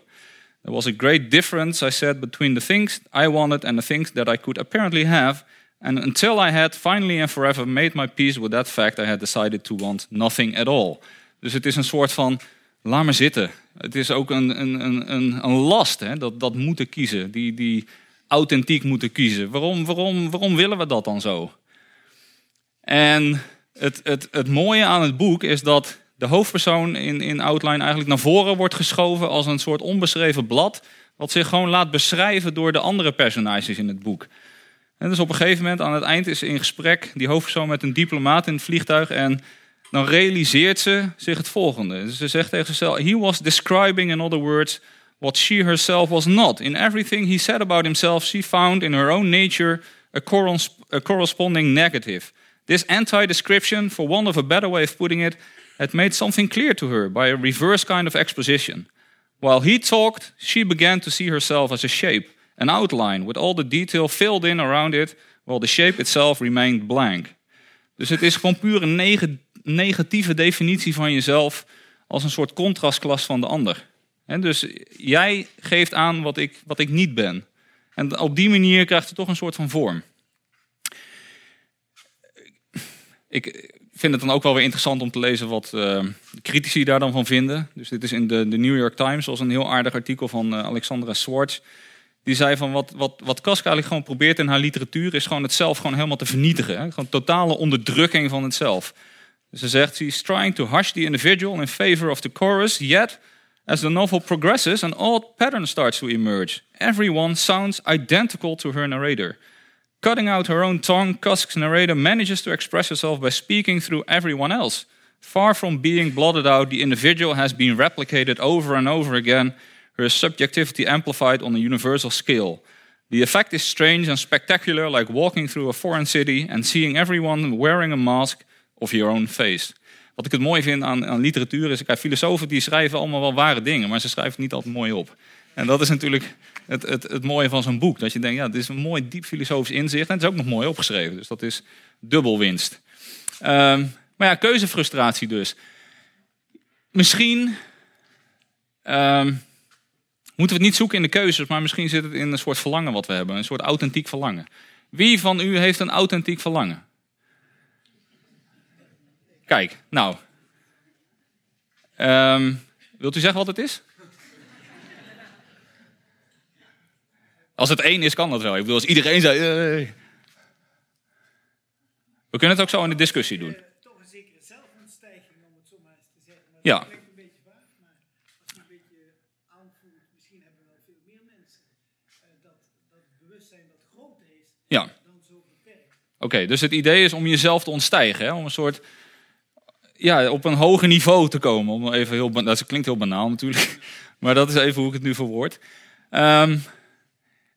Speaker 2: There was a great difference, I said, between the things I wanted and the things that I could apparently have, and until I had finally and forever made my peace with that fact, I had decided to want nothing at all. Dus het is een soort van, laat maar zitten. Het is ook een, een, een, een last, hè? Dat, dat moeten kiezen, die, die authentiek moeten kiezen. Waarom, waarom, waarom willen we dat dan zo? En het, het, het mooie aan het boek is dat de hoofdpersoon in, in Outline eigenlijk naar voren wordt geschoven als een soort onbeschreven blad, wat zich gewoon laat beschrijven door de andere personages in het boek. En dus op een gegeven moment aan het eind is ze in gesprek, die hoofdpersoon met een diplomaat in het vliegtuig, en dan realiseert ze zich het volgende. Ze zegt tegen zichzelf: He was describing, in other words, what she herself was not. In everything he said about himself, she found in her own nature a, corresponding negative. This anti description, for want of a better way of putting it, had made something clear to her by a reverse kind of exposition. While he talked, she began to see herself as a shape, an outline, with all the detail filled in around it, while the shape itself remained blank. Dus het is gewoon neg negatieve definitie van jezelf als een soort contrastklas van de ander. En dus jij geeft aan wat ik, wat ik niet ben. En op die manier krijgt het toch een soort van vorm. Ik vind het dan ook wel weer interessant om te lezen wat uh, critici daar dan van vinden. Dus dit is in de, de New York Times, zoals een heel aardig artikel van uh, Alexandra Swartz. Die zei van wat, wat, wat Kaska eigenlijk gewoon probeert in haar literatuur is gewoon het zelf gewoon helemaal te vernietigen. Hè? Gewoon totale onderdrukking van het zelf. Ze zegt, she's trying to hush the individual in favor of the chorus, yet as the novel progresses an odd pattern starts to emerge. Everyone sounds identical to her narrator. Cutting out her own tongue, Kusk's narrator manages to express herself by speaking through everyone else. Far from being blotted out, the individual has been replicated over and over again, her subjectivity amplified on a universal scale. The effect is strange and spectacular, like walking through a foreign city and seeing everyone wearing a mask of your own face. Wat ik het mooi vind aan, aan literatuur is, kijk, filosofen die schrijven allemaal wel ware dingen, maar ze schrijven het niet altijd mooi op. En dat is natuurlijk het, het, het mooie van zo'n boek. Dat je denkt, ja, dit is een mooi diep filosofisch inzicht. En het is ook nog mooi opgeschreven. Dus dat is dubbel winst. Um, maar ja, keuzefrustratie dus. Misschien um, moeten we het niet zoeken in de keuzes, maar misschien zit het in een soort verlangen wat we hebben. Een soort authentiek verlangen. Wie van u heeft een authentiek verlangen? Kijk, nou. Um, wilt u zeggen wat het is? Als het één is, kan dat wel. Ik bedoel, als iedereen zei. Hey. We kunnen het ook zo in de discussie doen.
Speaker 6: Toch een zekere zelfontstijging, om het zo maar eens te zeggen.
Speaker 2: Ja.
Speaker 6: Dat klinkt een beetje vaag, maar als je een beetje aanvoelt, misschien hebben wel veel meer mensen uh, dat, dat het bewustzijn dat groter is
Speaker 2: ja.
Speaker 6: dan zo beperkt.
Speaker 2: Oké, okay, dus het idee is om jezelf te ontstijgen, hè? om een soort. Ja, op een hoger niveau te komen. Om even heel, dat klinkt heel banaal natuurlijk, maar dat is even hoe ik het nu verwoord. Um,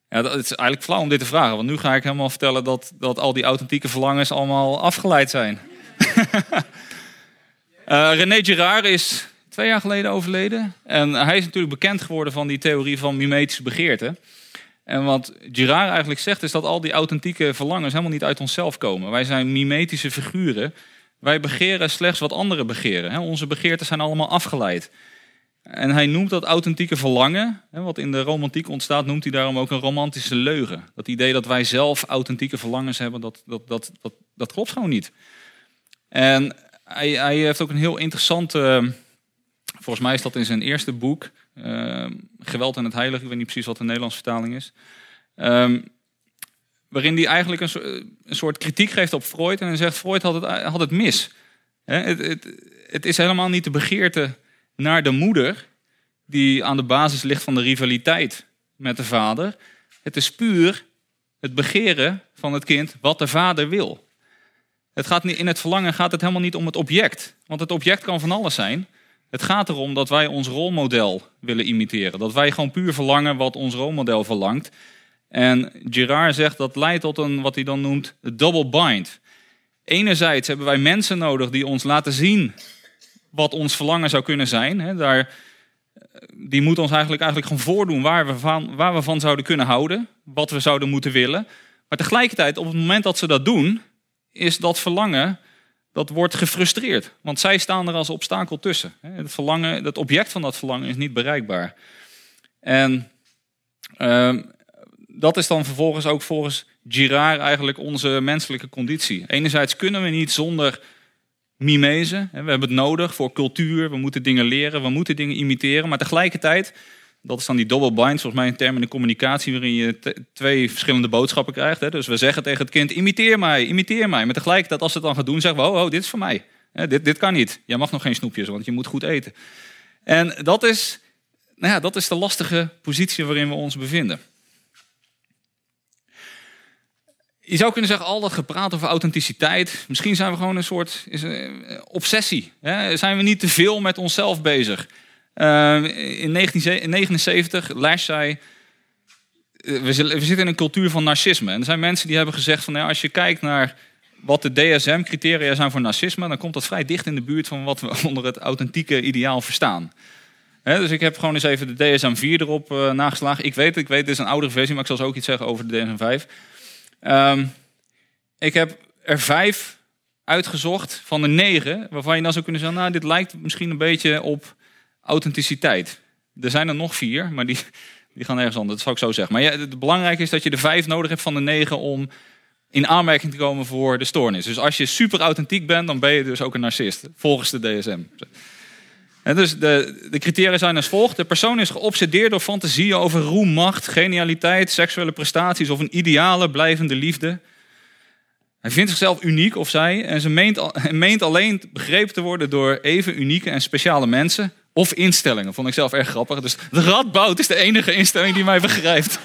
Speaker 2: ja, het is eigenlijk flauw om dit te vragen, want nu ga ik helemaal vertellen dat, dat al die authentieke verlangens allemaal afgeleid zijn. uh, René Girard is twee jaar geleden overleden. En hij is natuurlijk bekend geworden van die theorie van mimetische begeerte. En wat Girard eigenlijk zegt is dat al die authentieke verlangens helemaal niet uit onszelf komen. Wij zijn mimetische figuren. Wij begeren slechts wat anderen begeren. Onze begeerten zijn allemaal afgeleid. En hij noemt dat authentieke verlangen, wat in de romantiek ontstaat, noemt hij daarom ook een romantische leugen. Dat idee dat wij zelf authentieke verlangens hebben, dat, dat, dat, dat, dat klopt gewoon niet. En hij, hij heeft ook een heel interessante Volgens mij is dat in zijn eerste boek, ehm, Geweld en het Heilige. Ik weet niet precies wat de Nederlandse vertaling is. Ehm, waarin hij eigenlijk een, soort- een soort kritiek geeft op Freud. En hij zegt, Freud had het, had het mis. Het, het, het is helemaal niet de begeerte naar de moeder... die aan de basis ligt van de rivaliteit met de vader. Het is puur het begeren van het kind wat de vader wil. Het gaat niet, in het verlangen gaat het helemaal niet om het object. Want het object kan van alles zijn. Het gaat erom dat wij ons rolmodel willen imiteren. Dat wij gewoon puur verlangen wat ons rolmodel verlangt. En Girard zegt dat leidt tot een, wat hij dan noemt, double bind. Enerzijds hebben wij mensen nodig die ons laten zien wat ons verlangen zou kunnen zijn. Daar, die moeten ons eigenlijk, eigenlijk gewoon voordoen waar we, van, waar we van zouden kunnen houden. Wat we zouden moeten willen. Maar tegelijkertijd, op het moment dat ze dat doen, is dat verlangen, dat wordt gefrustreerd. Want zij staan er als obstakel tussen. Het, verlangen, het object van dat verlangen is niet bereikbaar. En ehm, dat is dan vervolgens ook volgens Girard eigenlijk onze menselijke conditie. Enerzijds kunnen we niet zonder mimese. We hebben het nodig voor cultuur. We moeten dingen leren. We moeten dingen imiteren. Maar tegelijkertijd, dat is dan die double bind, volgens mij een term in de communicatie waarin je twee verschillende boodschappen krijgt. Dus we zeggen tegen het kind, imiteer mij, imiteer mij. Maar tegelijkertijd, als ze het dan gaat doen, zeggen we, oh, oh dit is voor mij. Dit, dit kan niet. Jij mag nog geen snoepjes, want je moet goed eten. En dat is, nou ja, dat is de lastige positie waarin we ons bevinden. Je zou kunnen zeggen, al dat gepraat over authenticiteit. Misschien zijn we gewoon een soort is een, obsessie. Hè? Zijn we niet te veel met onszelf bezig? Uh, in 1979, Lash zei. eh, We zitten in een cultuur van narcisme. En er zijn mensen die hebben gezegd: van ja, als je kijkt naar wat de DSM-criteria zijn voor narcisme, dan komt dat vrij dicht in de buurt van wat we onder het authentieke ideaal verstaan. Dus ik heb gewoon eens even de DSM-4 erop eh, nageslagen. Ik weet, ik weet, dit is een oudere versie, maar ik zal zo ook iets zeggen over de DSM-5. Ehm, ik heb er vijf uitgezocht van de negen, waarvan je dan zou kunnen zeggen, nou, dit lijkt misschien een beetje op authenticiteit. Er zijn er nog vier, maar die, die gaan ergens anders, dat zou ik zo zeggen. Maar ja, het belangrijke is dat je de vijf nodig hebt van de negen om in aanmerking te komen voor de stoornis. Dus als je super authentiek bent, dan ben je dus ook een narcist, volgens de DSM. En dus de, de criteria zijn als volgt. De persoon is geobsedeerd door fantasieën over roem, macht, genialiteit, seksuele prestaties of een ideale, blijvende liefde. Hij vindt zichzelf uniek of zij en ze meent, meent alleen begrepen te worden door even unieke en speciale mensen of instellingen. Vond ik zelf erg grappig. Dus de radboud is de enige instelling die mij begrijpt.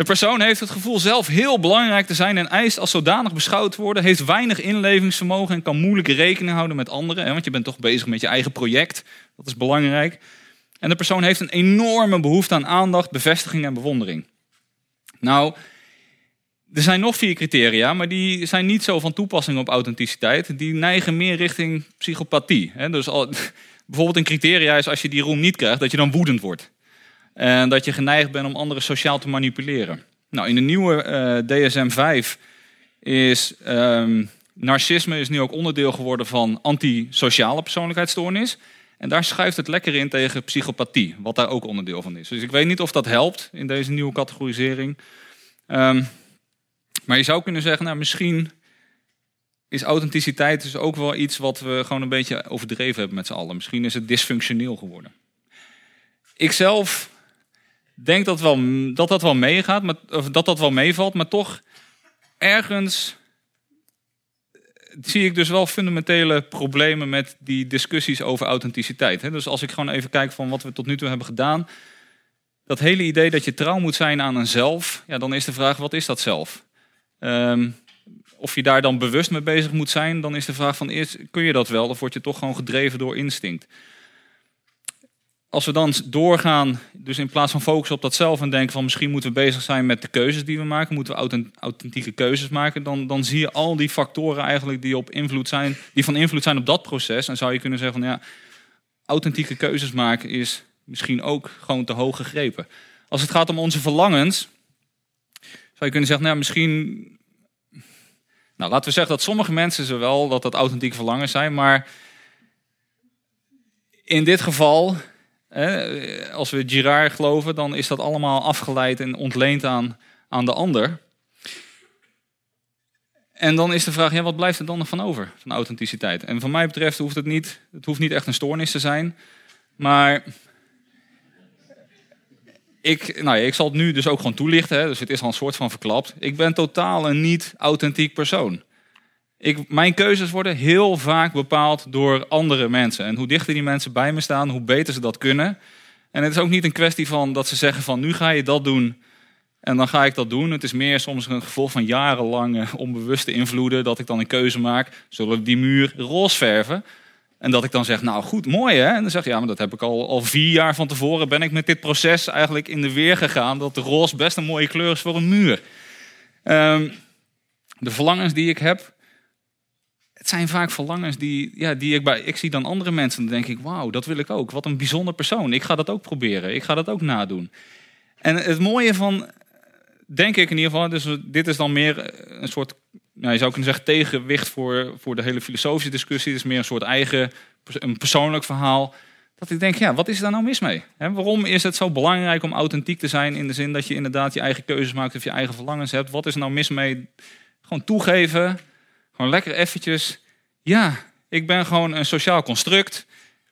Speaker 2: De persoon heeft het gevoel zelf heel belangrijk te zijn en eist als zodanig beschouwd worden, heeft weinig inlevingsvermogen en kan moeilijk rekening houden met anderen, want je bent toch bezig met je eigen project. Dat is belangrijk. En de persoon heeft een enorme behoefte aan aandacht, bevestiging en bewondering. Nou, er zijn nog vier criteria, maar die zijn niet zo van toepassing op authenticiteit. Die neigen meer richting psychopathie. Dus bijvoorbeeld een criteria is als je die roem niet krijgt, dat je dan woedend wordt. En dat je geneigd bent om anderen sociaal te manipuleren. Nou, in de nieuwe eh, DSM-5 is ehm, narcisme is nu ook onderdeel geworden van antisociale persoonlijkheidsstoornis. En daar schuift het lekker in tegen psychopathie, wat daar ook onderdeel van is. Dus ik weet niet of dat helpt in deze nieuwe categorisering. Ehm, maar je zou kunnen zeggen, nou misschien is authenticiteit dus ook wel iets wat we gewoon een beetje overdreven hebben met z'n allen. Misschien is het dysfunctioneel geworden. Ik zelf denk dat, wel, dat dat wel meegaat, of dat dat wel meevalt, maar toch ergens zie ik dus wel fundamentele problemen met die discussies over authenticiteit. Dus als ik gewoon even kijk van wat we tot nu toe hebben gedaan, dat hele idee dat je trouw moet zijn aan een zelf, ja, dan is de vraag, wat is dat zelf? Ehm, of je daar dan bewust mee bezig moet zijn, dan is de vraag van kun je dat wel? Of word je toch gewoon gedreven door instinct? Als we dan doorgaan, dus in plaats van focussen op dat zelf en denken van misschien moeten we bezig zijn met de keuzes die we maken, moeten we authent- authentieke keuzes maken, dan, dan zie je al die factoren eigenlijk die, op invloed zijn, die van invloed zijn op dat proces. En zou je kunnen zeggen van ja, authentieke keuzes maken is misschien ook gewoon te hoog gegrepen. Als het gaat om onze verlangens, zou je kunnen zeggen, nou misschien nou, laten we zeggen dat sommige mensen ze wel dat dat authentieke verlangens zijn, maar in dit geval, hè, als we Girard geloven, dan is dat allemaal afgeleid en ontleend aan, aan de ander. En dan is de vraag, ja, wat blijft er dan nog van over, van authenticiteit? En van mij betreft hoeft het niet, het hoeft niet echt een stoornis te zijn. Maar ik, nou ja, ik zal het nu dus ook gewoon toelichten, hè, dus het is al een soort van verklapt. Ik ben totaal een niet authentiek persoon. Ik, mijn keuzes worden heel vaak bepaald door andere mensen. En hoe dichter die mensen bij me staan, hoe beter ze dat kunnen. En het is ook niet een kwestie van dat ze zeggen van nu ga je dat doen en dan ga ik dat doen. Het is meer soms een gevolg van jarenlange onbewuste invloeden dat ik dan een keuze maak. Zullen we die muur roze verven? En dat ik dan zeg, nou goed, mooi hè? En dan zeg je, ja, maar dat heb ik al, al vier jaar van tevoren ben ik met dit proces eigenlijk in de weer gegaan. Dat de roze best een mooie kleur is voor een muur. Ehm, de verlangens die ik heb, het zijn vaak verlangens die, ja, die ik bij. Ik zie dan andere mensen en dan denk ik, wauw, dat wil ik ook. Wat een bijzonder persoon. Ik ga dat ook proberen. Ik ga dat ook nadoen. En het mooie van, denk ik in ieder geval, dus dit is dan meer een soort, nou, je zou kunnen zeggen, tegenwicht voor, voor de hele filosofische discussie. Het is meer een soort eigen, een persoonlijk verhaal. Dat ik denk, ja, wat is daar nou mis mee? Waarom is het zo belangrijk om authentiek te zijn in de zin dat je inderdaad je eigen keuzes maakt of je eigen verlangens hebt? Wat is er nou mis mee? Gewoon toegeven, gewoon lekker eventjes. Ja, ik ben gewoon een sociaal construct.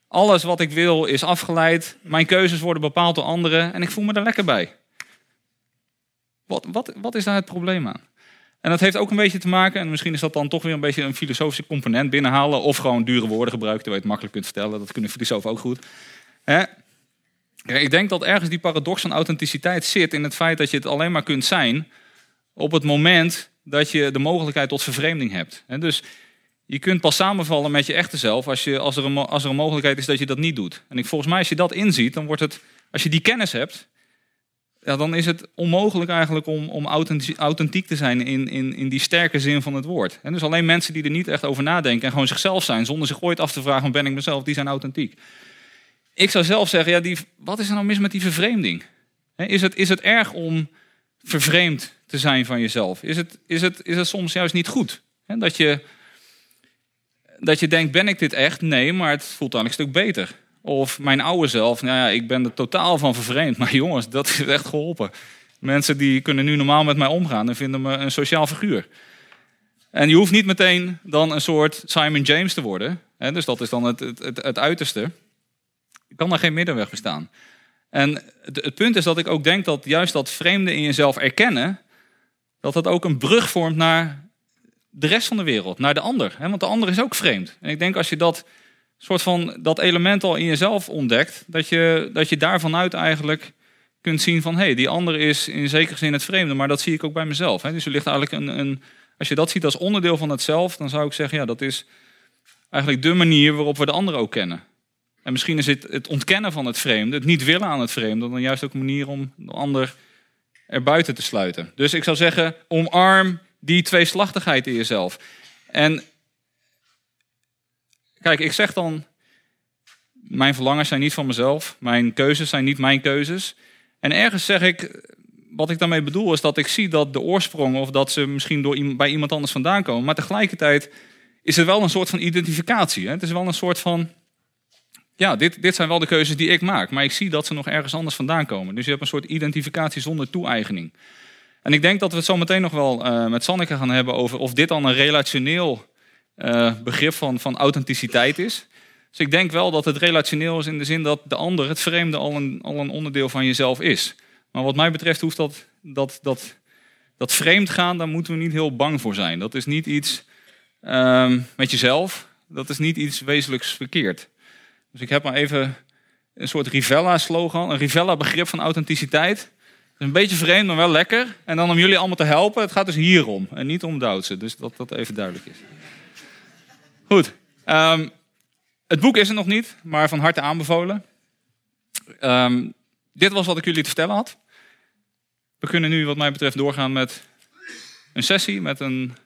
Speaker 2: Alles wat ik wil is afgeleid. Mijn keuzes worden bepaald door anderen en ik voel me er lekker bij. Wat, wat, wat is daar het probleem aan? En dat heeft ook een beetje te maken, en misschien is dat dan toch weer een beetje een filosofische component binnenhalen, of gewoon dure woorden gebruiken, terwijl je het makkelijk kunt vertellen. Dat kunnen filosofen ook goed. Hè? Ik denk dat ergens die paradox van authenticiteit zit in het feit dat je het alleen maar kunt zijn op het moment dat je de mogelijkheid tot vervreemding hebt. Dus je kunt pas samenvallen met je echte zelf als, je, als, er een, als er een mogelijkheid is dat je dat niet doet. En ik, volgens mij, als je dat inziet, dan wordt het, als je die kennis hebt, ja, dan is het onmogelijk eigenlijk om, om authentiek te zijn in, in, in die sterke zin van het woord. En dus alleen mensen die er niet echt over nadenken en gewoon zichzelf zijn, zonder zich ooit af te vragen, ben ik mezelf, die zijn authentiek. Ik zou zelf zeggen, ja, die, wat is er nou mis met die vervreemding? Is het, is het erg om vervreemd te zijn van jezelf? Is het, is het, is het soms juist niet goed? Dat je, dat je denkt, ben ik dit echt? Nee, maar het voelt dan een stuk beter. Of mijn oude zelf, nou ja, ik ben er totaal van vervreemd. Maar jongens, dat is echt geholpen. Mensen die kunnen nu normaal met mij omgaan en vinden me een sociaal figuur. En je hoeft niet meteen dan een soort Simon James te worden. Hè, dus dat is dan het, het, het, het uiterste. Kan daar geen middenweg bestaan. En het, het, punt is dat ik ook denk dat juist dat vreemde in jezelf erkennen, dat dat ook een brug vormt naar de rest van de wereld, naar de ander. Want de ander is ook vreemd. En ik denk als je dat soort van dat element al in jezelf ontdekt, dat je, dat je daarvan uit eigenlijk kunt zien van hé, hey, die ander is in zekere zin het vreemde, maar dat zie ik ook bij mezelf. Hè. Dus er ligt eigenlijk een, een, als je dat ziet als onderdeel van het zelf, dan zou ik zeggen, ja, dat is eigenlijk de manier waarop we de ander ook kennen. En misschien is het het ontkennen van het vreemde, het niet willen aan het vreemde, dan juist ook een manier om de ander er buiten te sluiten. Dus ik zou zeggen, omarm die tweeslachtigheid in jezelf. En Kijk, ik zeg dan, mijn verlangens zijn niet van mezelf, mijn keuzes zijn niet mijn keuzes. En ergens zeg ik, wat ik daarmee bedoel is dat ik zie dat de oorsprong of dat ze misschien door, bij iemand anders vandaan komen. Maar tegelijkertijd is het wel een soort van identificatie. Hè? Het is wel een soort van, ja, dit, dit zijn wel de keuzes die ik maak. Maar ik zie dat ze nog ergens anders vandaan komen. Dus je hebt een soort identificatie zonder toe-eigening. En ik denk dat we het zo meteen nog wel uh, met Sanneke gaan hebben over of dit dan een relationeel uh, begrip van, van authenticiteit is. Dus ik denk wel dat het relationeel is in de zin dat de ander, het vreemde, al een, al een onderdeel van jezelf is. Maar wat mij betreft hoeft dat, dat, dat, dat vreemd gaan, daar moeten we niet heel bang voor zijn. Dat is niet iets um, met jezelf, dat is niet iets wezenlijks verkeerd. Dus ik heb maar even een soort Rivella-slogan, een Rivella-begrip van authenticiteit. Een beetje vreemd, maar wel lekker. En dan om jullie allemaal te helpen, het gaat dus hierom en niet om Duitse. Dus dat dat even duidelijk is. Goed. Um, het boek is er nog niet, maar van harte aanbevolen. Um, dit was wat ik jullie te vertellen had. We kunnen nu, wat mij betreft, doorgaan met een sessie, met een.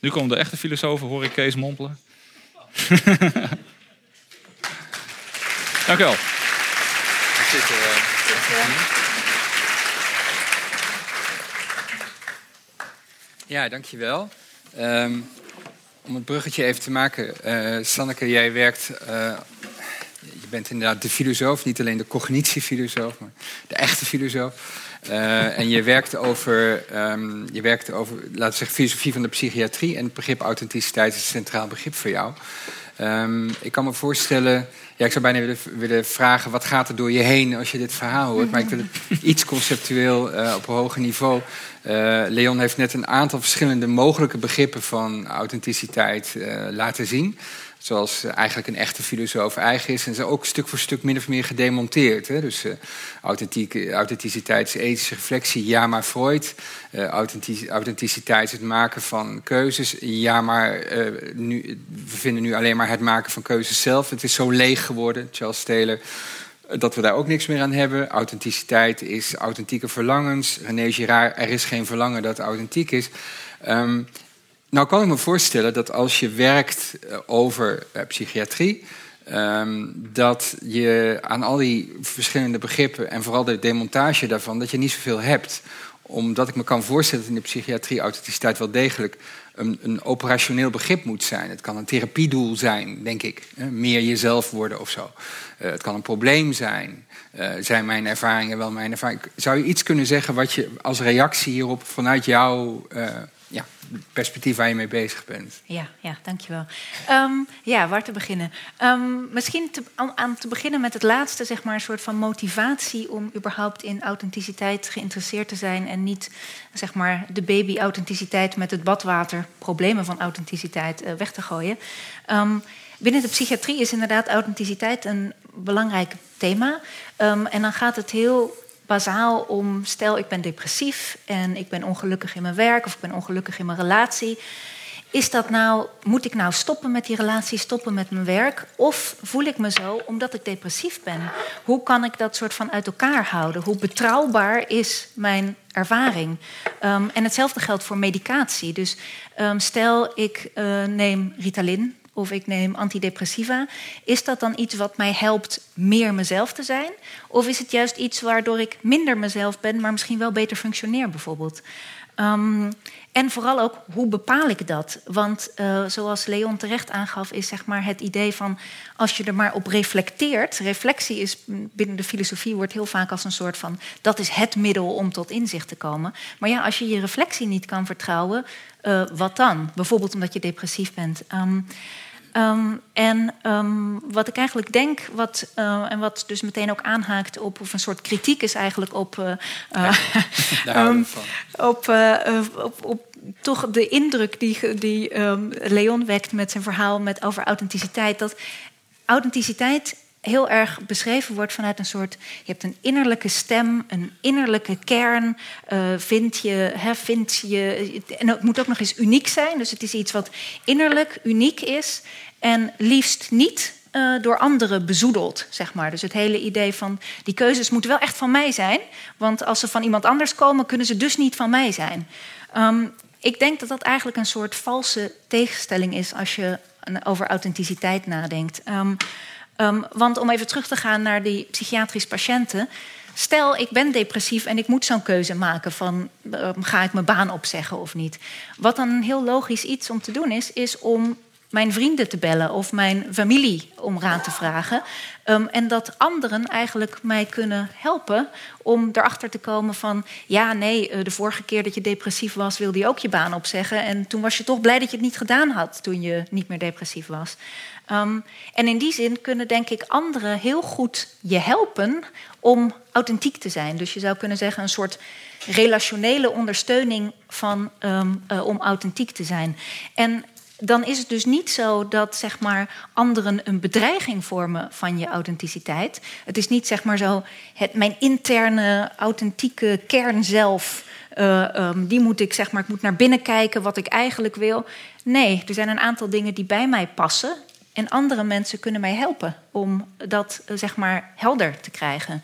Speaker 2: Nu komen de echte filosofen, hoor ik Kees mompelen. Dank u wel.
Speaker 7: Ja, dankjewel. Um, om het bruggetje even te maken, uh, Sanneke, jij werkt. Uh, je bent inderdaad de filosoof, niet alleen de cognitiefilosoof, maar de echte filosoof. Uh, en je werkt over, um, je werkt over, laten we zeggen, filosofie van de psychiatrie. En het begrip authenticiteit is een centraal begrip voor jou. Um, ik kan me voorstellen, ja, ik zou bijna willen, willen, vragen: wat gaat er door je heen als je dit verhaal hoort? Maar ik wil het iets conceptueel uh, op een hoger niveau. Uh, Leon heeft net een aantal verschillende mogelijke begrippen van authenticiteit laten zien. Zoals uh, eigenlijk een echte filosoof eigen is. En ze ook stuk voor stuk min of meer gedemonteerd. Hè? Dus uh, authenticiteit is ethische reflectie, ja maar Freud. Uh, authenticiteit is het maken van keuzes, ja maar nu, we vinden nu alleen maar het maken van keuzes zelf. Het is zo leeg geworden, Charles Taylor dat we daar ook niks meer aan hebben. Authenticiteit is authentieke verlangens. René Girard, er is geen verlangen dat authentiek is. Um, nou kan ik me voorstellen dat als je werkt eh, over uh, psychiatrie, um, dat je aan al die verschillende begrippen en vooral de demontage daarvan, dat je niet zoveel hebt. Omdat ik me kan voorstellen dat in de psychiatrie authenticiteit wel degelijk een, een operationeel begrip moet zijn. Het kan een therapiedoel zijn, denk ik. Meer jezelf worden of zo. Uh, het kan een probleem zijn. Zijn mijn ervaringen wel mijn ervaringen? Zou je iets kunnen zeggen wat je als reactie hierop vanuit jouw ja, perspectief waar je mee bezig bent.
Speaker 8: Ja, ja dankjewel. Um, ja, waar te beginnen? Um, misschien aan te beginnen met het laatste, zeg maar, een soort van motivatie om überhaupt in authenticiteit geïnteresseerd te zijn en niet, zeg maar, de baby-authenticiteit met het badwater, problemen van authenticiteit uh, weg te gooien. Um, binnen de psychiatrie is inderdaad authenticiteit een belangrijk thema. en dan gaat het heel bazaal om, stel ik ben depressief en ik ben ongelukkig in mijn werk of ik ben ongelukkig in mijn relatie. Is dat nou, moet ik nou stoppen met die relatie, stoppen met mijn werk? Of voel ik me zo omdat ik depressief ben? Hoe kan ik dat soort van uit elkaar houden? Hoe betrouwbaar is mijn ervaring? Um, en hetzelfde geldt voor medicatie. Dus um, stel ik uh, neem Ritalin, of ik neem antidepressiva. Is dat dan iets wat mij helpt meer mezelf te zijn? Of is het juist iets waardoor ik minder mezelf ben, maar misschien wel beter functioneer, bijvoorbeeld? Um, en vooral ook, hoe bepaal ik dat? Want uh, zoals Leon terecht aangaf, is zeg maar het idee van als je er maar op reflecteert. Reflectie is binnen de filosofie wordt heel vaak als een soort van dat is het middel om tot inzicht te komen. Maar ja, als je je reflectie niet kan vertrouwen, uh, wat dan? Bijvoorbeeld omdat je depressief bent. Um, Um, en um, wat ik eigenlijk denk, wat, uh, en wat dus meteen ook aanhaakt op, of een soort kritiek is eigenlijk op, uh, ja, um, op, uh, op, op, toch de indruk die, die Leon wekt met zijn verhaal met, over authenticiteit. Dat authenticiteit heel erg beschreven wordt vanuit een soort... je hebt een innerlijke stem, een innerlijke kern. Uh, vind je, hè, je... En het moet ook nog eens uniek zijn. Dus het is iets wat innerlijk uniek is. En liefst niet uh, door anderen bezoedeld, zeg maar. Dus het hele idee van die keuzes moeten wel echt van mij zijn. Want als ze van iemand anders komen, kunnen ze dus niet van mij zijn. Um, ik denk dat dat eigenlijk een soort valse tegenstelling is als je over authenticiteit nadenkt. Um, Um, want om even terug te gaan naar die psychiatrische patiënten. Stel, ik ben depressief en ik moet zo'n keuze maken van um, ga ik mijn baan opzeggen of niet. Wat dan een heel logisch iets om te doen is, is om mijn vrienden te bellen of mijn familie om raad te vragen. Um, en dat anderen eigenlijk mij kunnen helpen om erachter te komen van... ja, nee, eh, de vorige keer dat je depressief was... wilde je ook je baan opzeggen. En toen was je toch blij dat je het niet gedaan had... toen je niet meer depressief was. Um, en in die zin kunnen, denk ik, anderen heel goed je helpen om authentiek te zijn. Dus je zou kunnen zeggen een soort relationele ondersteuning van, um, uh, om authentiek te zijn. En dan is het dus niet zo dat zeg maar, anderen een bedreiging vormen van je authenticiteit. Het is niet zeg maar zo, het, mijn interne authentieke kern zelf. Uh, um, die moet ik zeg maar, ik moet naar binnen kijken wat ik eigenlijk wil. Nee, er zijn een aantal dingen die bij mij passen. En andere mensen kunnen mij helpen om dat eh, zeg maar helder te krijgen.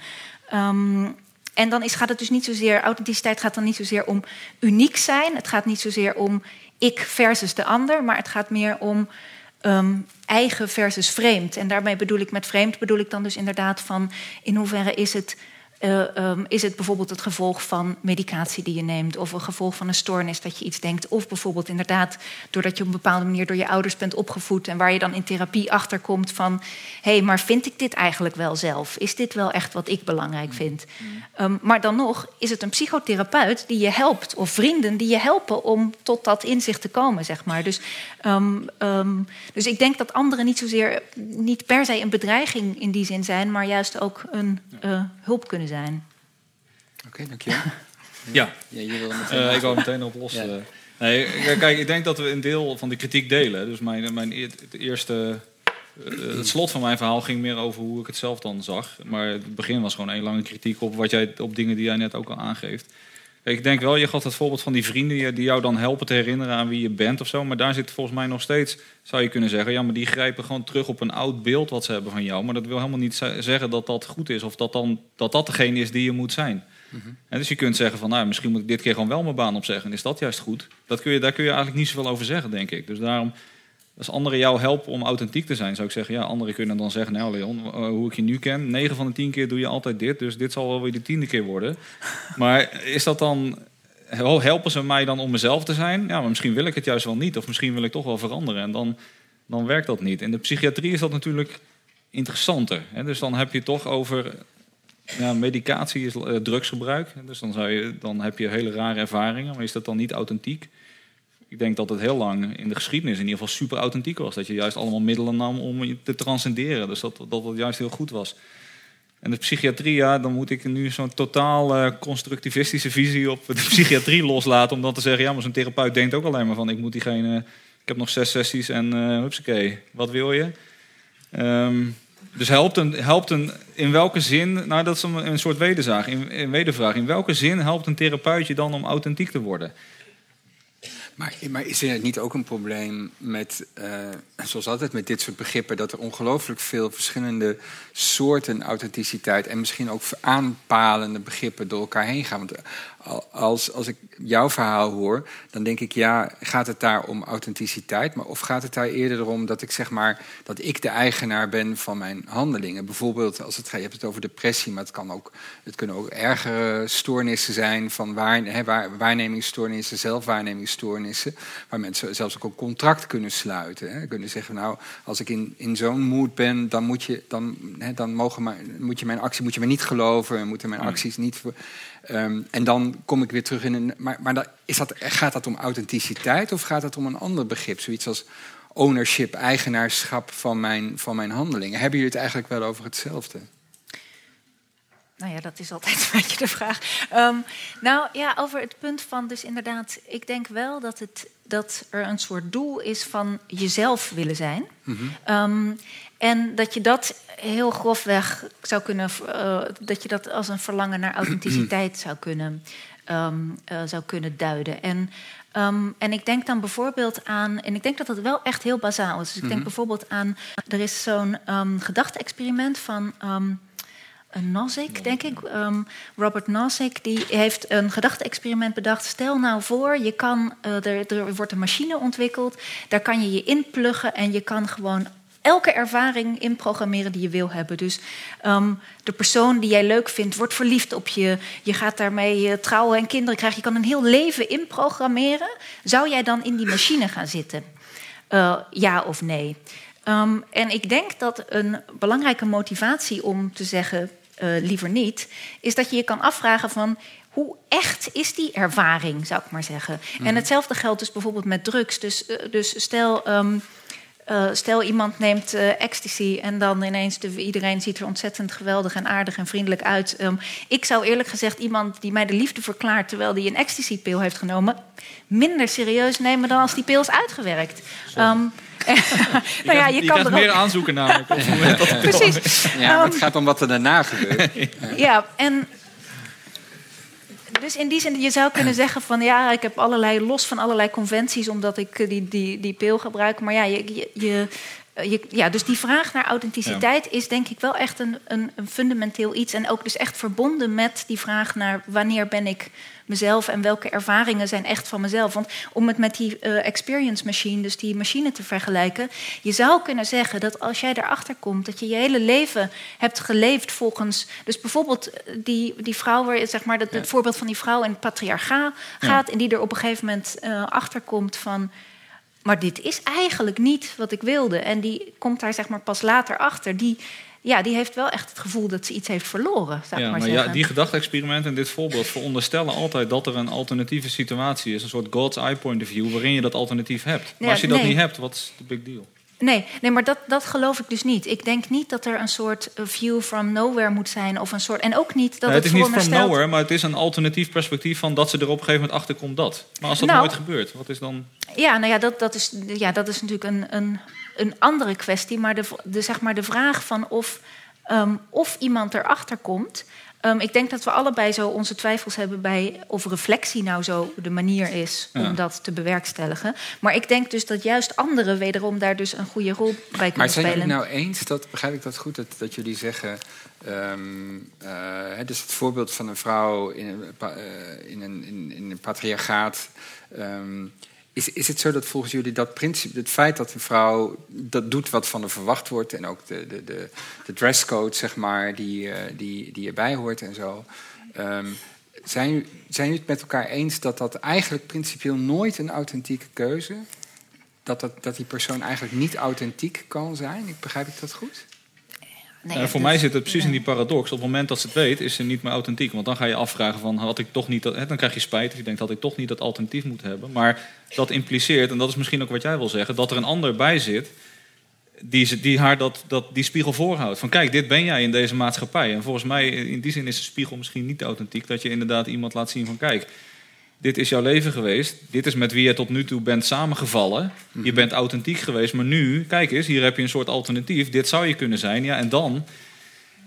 Speaker 8: Um, en dan is, gaat het dus niet zozeer, authenticiteit gaat dan niet zozeer om uniek zijn. Het gaat niet zozeer om ik versus de ander, maar het gaat meer om um, eigen versus vreemd. En daarmee bedoel ik met vreemd, bedoel ik dan dus inderdaad van in hoeverre is het eh, ehm, is het bijvoorbeeld het gevolg van medicatie die je neemt, of een gevolg van een stoornis dat je iets denkt, of bijvoorbeeld inderdaad doordat je op een bepaalde manier door je ouders bent opgevoed en waar je dan in therapie achterkomt van, hé, hey, maar vind ik dit eigenlijk wel zelf? Is dit wel echt wat ik belangrijk vind? Ehm, maar dan nog is het een psychotherapeut die je helpt, of vrienden die je helpen om tot dat inzicht te komen, zeg maar. Dus, ehm, dus ik denk dat anderen niet zozeer, niet per se een bedreiging in die zin zijn, maar juist ook een uh, hulp kunnen zijn.
Speaker 7: Oké, dankjewel.
Speaker 2: Ja,
Speaker 7: ja je wil meteen
Speaker 2: uh, ik wil meteen op los. Ja. Uh, nee, kijk, ik denk dat we een deel van de kritiek delen. Dus mijn, mijn het eerste, uh, het slot van mijn verhaal ging meer over hoe ik het zelf dan zag. Maar het begin was gewoon een lange kritiek op, wat jij, op dingen die jij net ook al aangeeft. Ik denk wel, je gaf het voorbeeld van die vrienden die jou dan helpen te herinneren aan wie je bent of zo. Maar daar zit volgens mij nog steeds, zou je kunnen zeggen, ja, maar die grijpen gewoon terug op een oud beeld wat ze hebben van jou. Maar dat wil helemaal niet zeggen dat dat goed is of dat dan, dat, dat degene is die je moet zijn. Mm en dus je kunt zeggen van, nou, misschien moet ik dit keer gewoon wel mijn baan opzeggen. Is dat juist goed? Dat kun je, daar kun je eigenlijk niet zoveel over zeggen, denk ik. Dus daarom, als anderen jou helpen om authentiek te zijn, zou ik zeggen, ja, anderen kunnen dan zeggen, nou Leon, hoe ik je nu ken, 9 van de 10 keer doe je altijd dit, dus dit zal wel weer de tiende keer worden. Maar is dat dan, helpen ze mij dan om mezelf te zijn? Ja, maar misschien wil ik het juist wel niet, of misschien wil ik toch wel veranderen. En dan, dan werkt dat niet. In de psychiatrie is dat natuurlijk interessanter. Hè? Dus dan heb je toch over ja, medicatie is drugsgebruik. Dus dan, zou je, dan heb je hele rare ervaringen, maar is dat dan niet authentiek? Ik denk dat het heel lang in de geschiedenis in ieder geval super authentiek was. Dat je juist allemaal middelen nam om je te transcenderen. Dus dat dat, juist heel goed was. En de psychiatrie, ja, dan moet ik nu zo'n totaal uh, constructivistische visie op de psychiatrie loslaten. Om dan te zeggen, ja, maar zo'n therapeut denkt ook alleen maar van... ik moet diegene, ik heb nog zes sessies en uh, hupsakee, wat wil je? Um, dus helpt een, helpt een, in welke zin, nou dat is een, een soort wederzaag, in, in wedervraag. In welke zin helpt een therapeut je dan om authentiek te worden?
Speaker 7: Maar, maar, is er niet ook een probleem met, uh, zoals altijd met dit soort begrippen, dat er ongelooflijk veel verschillende soorten authenticiteit en misschien ook aanpalende begrippen door elkaar heen gaan? Want als, als ik jouw verhaal hoor, dan denk ik, ja, gaat het daar om authenticiteit? Maar of gaat het daar eerder om dat ik zeg maar dat ik de eigenaar ben van mijn handelingen? Bijvoorbeeld, als het gaat, je hebt het over depressie, maar het, kan ook, het kunnen ook ergere stoornissen zijn van waar, hè, waar, waarnemingsstoornissen, zelfwaarnemingsstoornissen, waar mensen zelfs ook een contract kunnen sluiten. Kunnen zeggen, nou, als ik in, in zo'n mood ben, dan moet je, dan, hè, dan mogen maar, moet je mijn actie moet je me niet geloven, moeten mijn acties niet. Um, en dan kom ik weer terug in een. Maar, maar dat, is dat, gaat dat om authenticiteit of gaat het om een ander begrip? Zoiets als ownership, eigenaarschap van mijn, van mijn handelingen. Hebben jullie het eigenlijk wel over hetzelfde?
Speaker 8: Nou ja, dat is altijd een beetje de vraag. Um, nou ja, over het punt van dus inderdaad, ik denk wel dat, het, dat er een soort doel is van jezelf willen zijn. Mm -hmm. um, en dat je dat heel grofweg zou kunnen, uh, dat je dat als een verlangen naar authenticiteit zou kunnen, um, uh, zou kunnen duiden. En, um, en ik denk dan bijvoorbeeld aan, en ik denk dat dat wel echt heel bazaal is. Dus ik denk mm -hmm. bijvoorbeeld aan, er is zo'n um, gedachte-experiment van. Nozick, denk ik. Um, Robert Nozick, die heeft een gedachte-experiment bedacht. Stel nou voor, je kan, uh, er, er wordt een machine ontwikkeld. Daar kan je je inpluggen en je kan gewoon elke ervaring inprogrammeren die je wil hebben. Dus um, de persoon die jij leuk vindt, wordt verliefd op je. Je gaat daarmee uh, trouwen en kinderen krijgen. Je kan een heel leven inprogrammeren. Zou jij dan in die machine gaan zitten? Uh, ja of nee? Um, en ik denk dat een belangrijke motivatie om te zeggen uh, liever niet, is dat je je kan afvragen van hoe echt is die ervaring, zou ik maar zeggen. Mm. En hetzelfde geldt dus bijvoorbeeld met drugs. Dus, dus stel. Um, uh, stel iemand neemt uh, ecstasy en dan ineens de, iedereen ziet er ontzettend geweldig en aardig en vriendelijk uit. Um, ik zou eerlijk gezegd iemand die mij de liefde verklaart terwijl die een ecstasy-pil heeft genomen, minder serieus nemen dan als die pil is uitgewerkt. Um,
Speaker 2: nou ja, je, je kan er meer aanzoeken namelijk.
Speaker 8: Precies.
Speaker 7: Ja, het gaat om wat er daarna gebeurt.
Speaker 8: ja, en dus in die zin, je zou kunnen zeggen van ja, ik heb allerlei, los van allerlei conventies, omdat ik die, die, die pil gebruik. Maar ja, je, je, eh, je, ja, dus die vraag naar authenticiteit is denk ik wel echt een, een, een, fundamenteel iets. En ook dus echt verbonden met die vraag naar wanneer ben ik mezelf en welke ervaringen zijn echt van mezelf. Want om het met die uh, experience machine, dus die machine te vergelijken, je zou kunnen zeggen dat als jij erachter komt dat je je hele leven hebt geleefd volgens. Dus bijvoorbeeld eh, die, die vrouw, waar, zeg maar, dat, het voorbeeld van die vrouw in het patriarcha gaat, en die er op een gegeven moment uh, achter komt van maar dit is eigenlijk niet wat ik wilde. En die komt daar zeg maar pas later achter. Die, ja, die heeft wel echt het gevoel dat ze iets heeft verloren. Zou
Speaker 2: ja,
Speaker 8: maar,
Speaker 2: ja, die gedachte-experimenten in dit voorbeeld veronderstellen altijd dat er een alternatieve situatie is. Een soort God's eye point of view waarin je dat alternatief hebt. Maar
Speaker 8: Ja,
Speaker 2: als je dat
Speaker 8: nee.
Speaker 2: niet hebt, wat is de big deal?
Speaker 8: Nee, nee maar dat, dat geloof ik dus niet. Ik denk niet dat er een soort eh, view from nowhere moet zijn. Of een soort, en ook niet dat
Speaker 2: Nee,
Speaker 8: het,
Speaker 2: het is niet from nowhere, maar het is een alternatief perspectief van dat ze er op een gegeven moment achter komt dat. Maar als dat
Speaker 8: Nou.
Speaker 2: nooit gebeurt, wat is dan...
Speaker 8: Ja, nou ja, dat, dat, is, ja, dat is natuurlijk een, een, een andere kwestie. Maar de, zeg maar de vraag van of, ehm, of iemand erachter komt. Ehm, ik denk dat we allebei zo onze twijfels hebben bij of reflectie nou zo de manier is om
Speaker 7: Ja.
Speaker 8: dat te bewerkstelligen. Maar ik denk dus dat juist anderen wederom daar dus een goede rol bij kunnen
Speaker 7: Maar zijn
Speaker 8: spelen.
Speaker 7: jullie nou eens, dat, begrijp ik dat goed, dat, dat jullie zeggen... eh, hè, dus het voorbeeld van een vrouw in een, eh, in een, in, in een patriarchaat... is, is het zo dat volgens jullie dat principe, het feit dat een vrouw dat doet wat van haar verwacht wordt... en ook de, de, de, de dresscode, zeg maar, die, eh, die, die erbij hoort en zo... ehm, zijn, zijn jullie het met elkaar eens dat dat eigenlijk principieel nooit een authentieke keuze... Dat, dat, dat die persoon eigenlijk niet authentiek kan zijn? Begrijp ik dat goed?
Speaker 8: Nee,
Speaker 2: Ja, voor mij zit het precies in die paradox. Op het moment dat ze het weet, is ze niet meer authentiek. Want dan ga je afvragen van, had ik toch niet dat... Hè, dan krijg je spijt of je denkt dat ik toch niet dat alternatief moet hebben. Maar dat impliceert, en dat is misschien ook wat jij wil zeggen... dat er een ander bij zit die, die haar dat, dat, die spiegel voorhoudt. Van kijk, dit ben jij in deze maatschappij. En volgens mij, in die zin is de spiegel misschien niet authentiek. Dat je inderdaad iemand laat zien van kijk... Dit is jouw leven geweest. Dit is met wie je tot nu toe bent samengevallen. Je bent authentiek geweest, maar nu, kijk eens, hier heb je een soort alternatief. Dit zou je kunnen zijn. Ja, en dan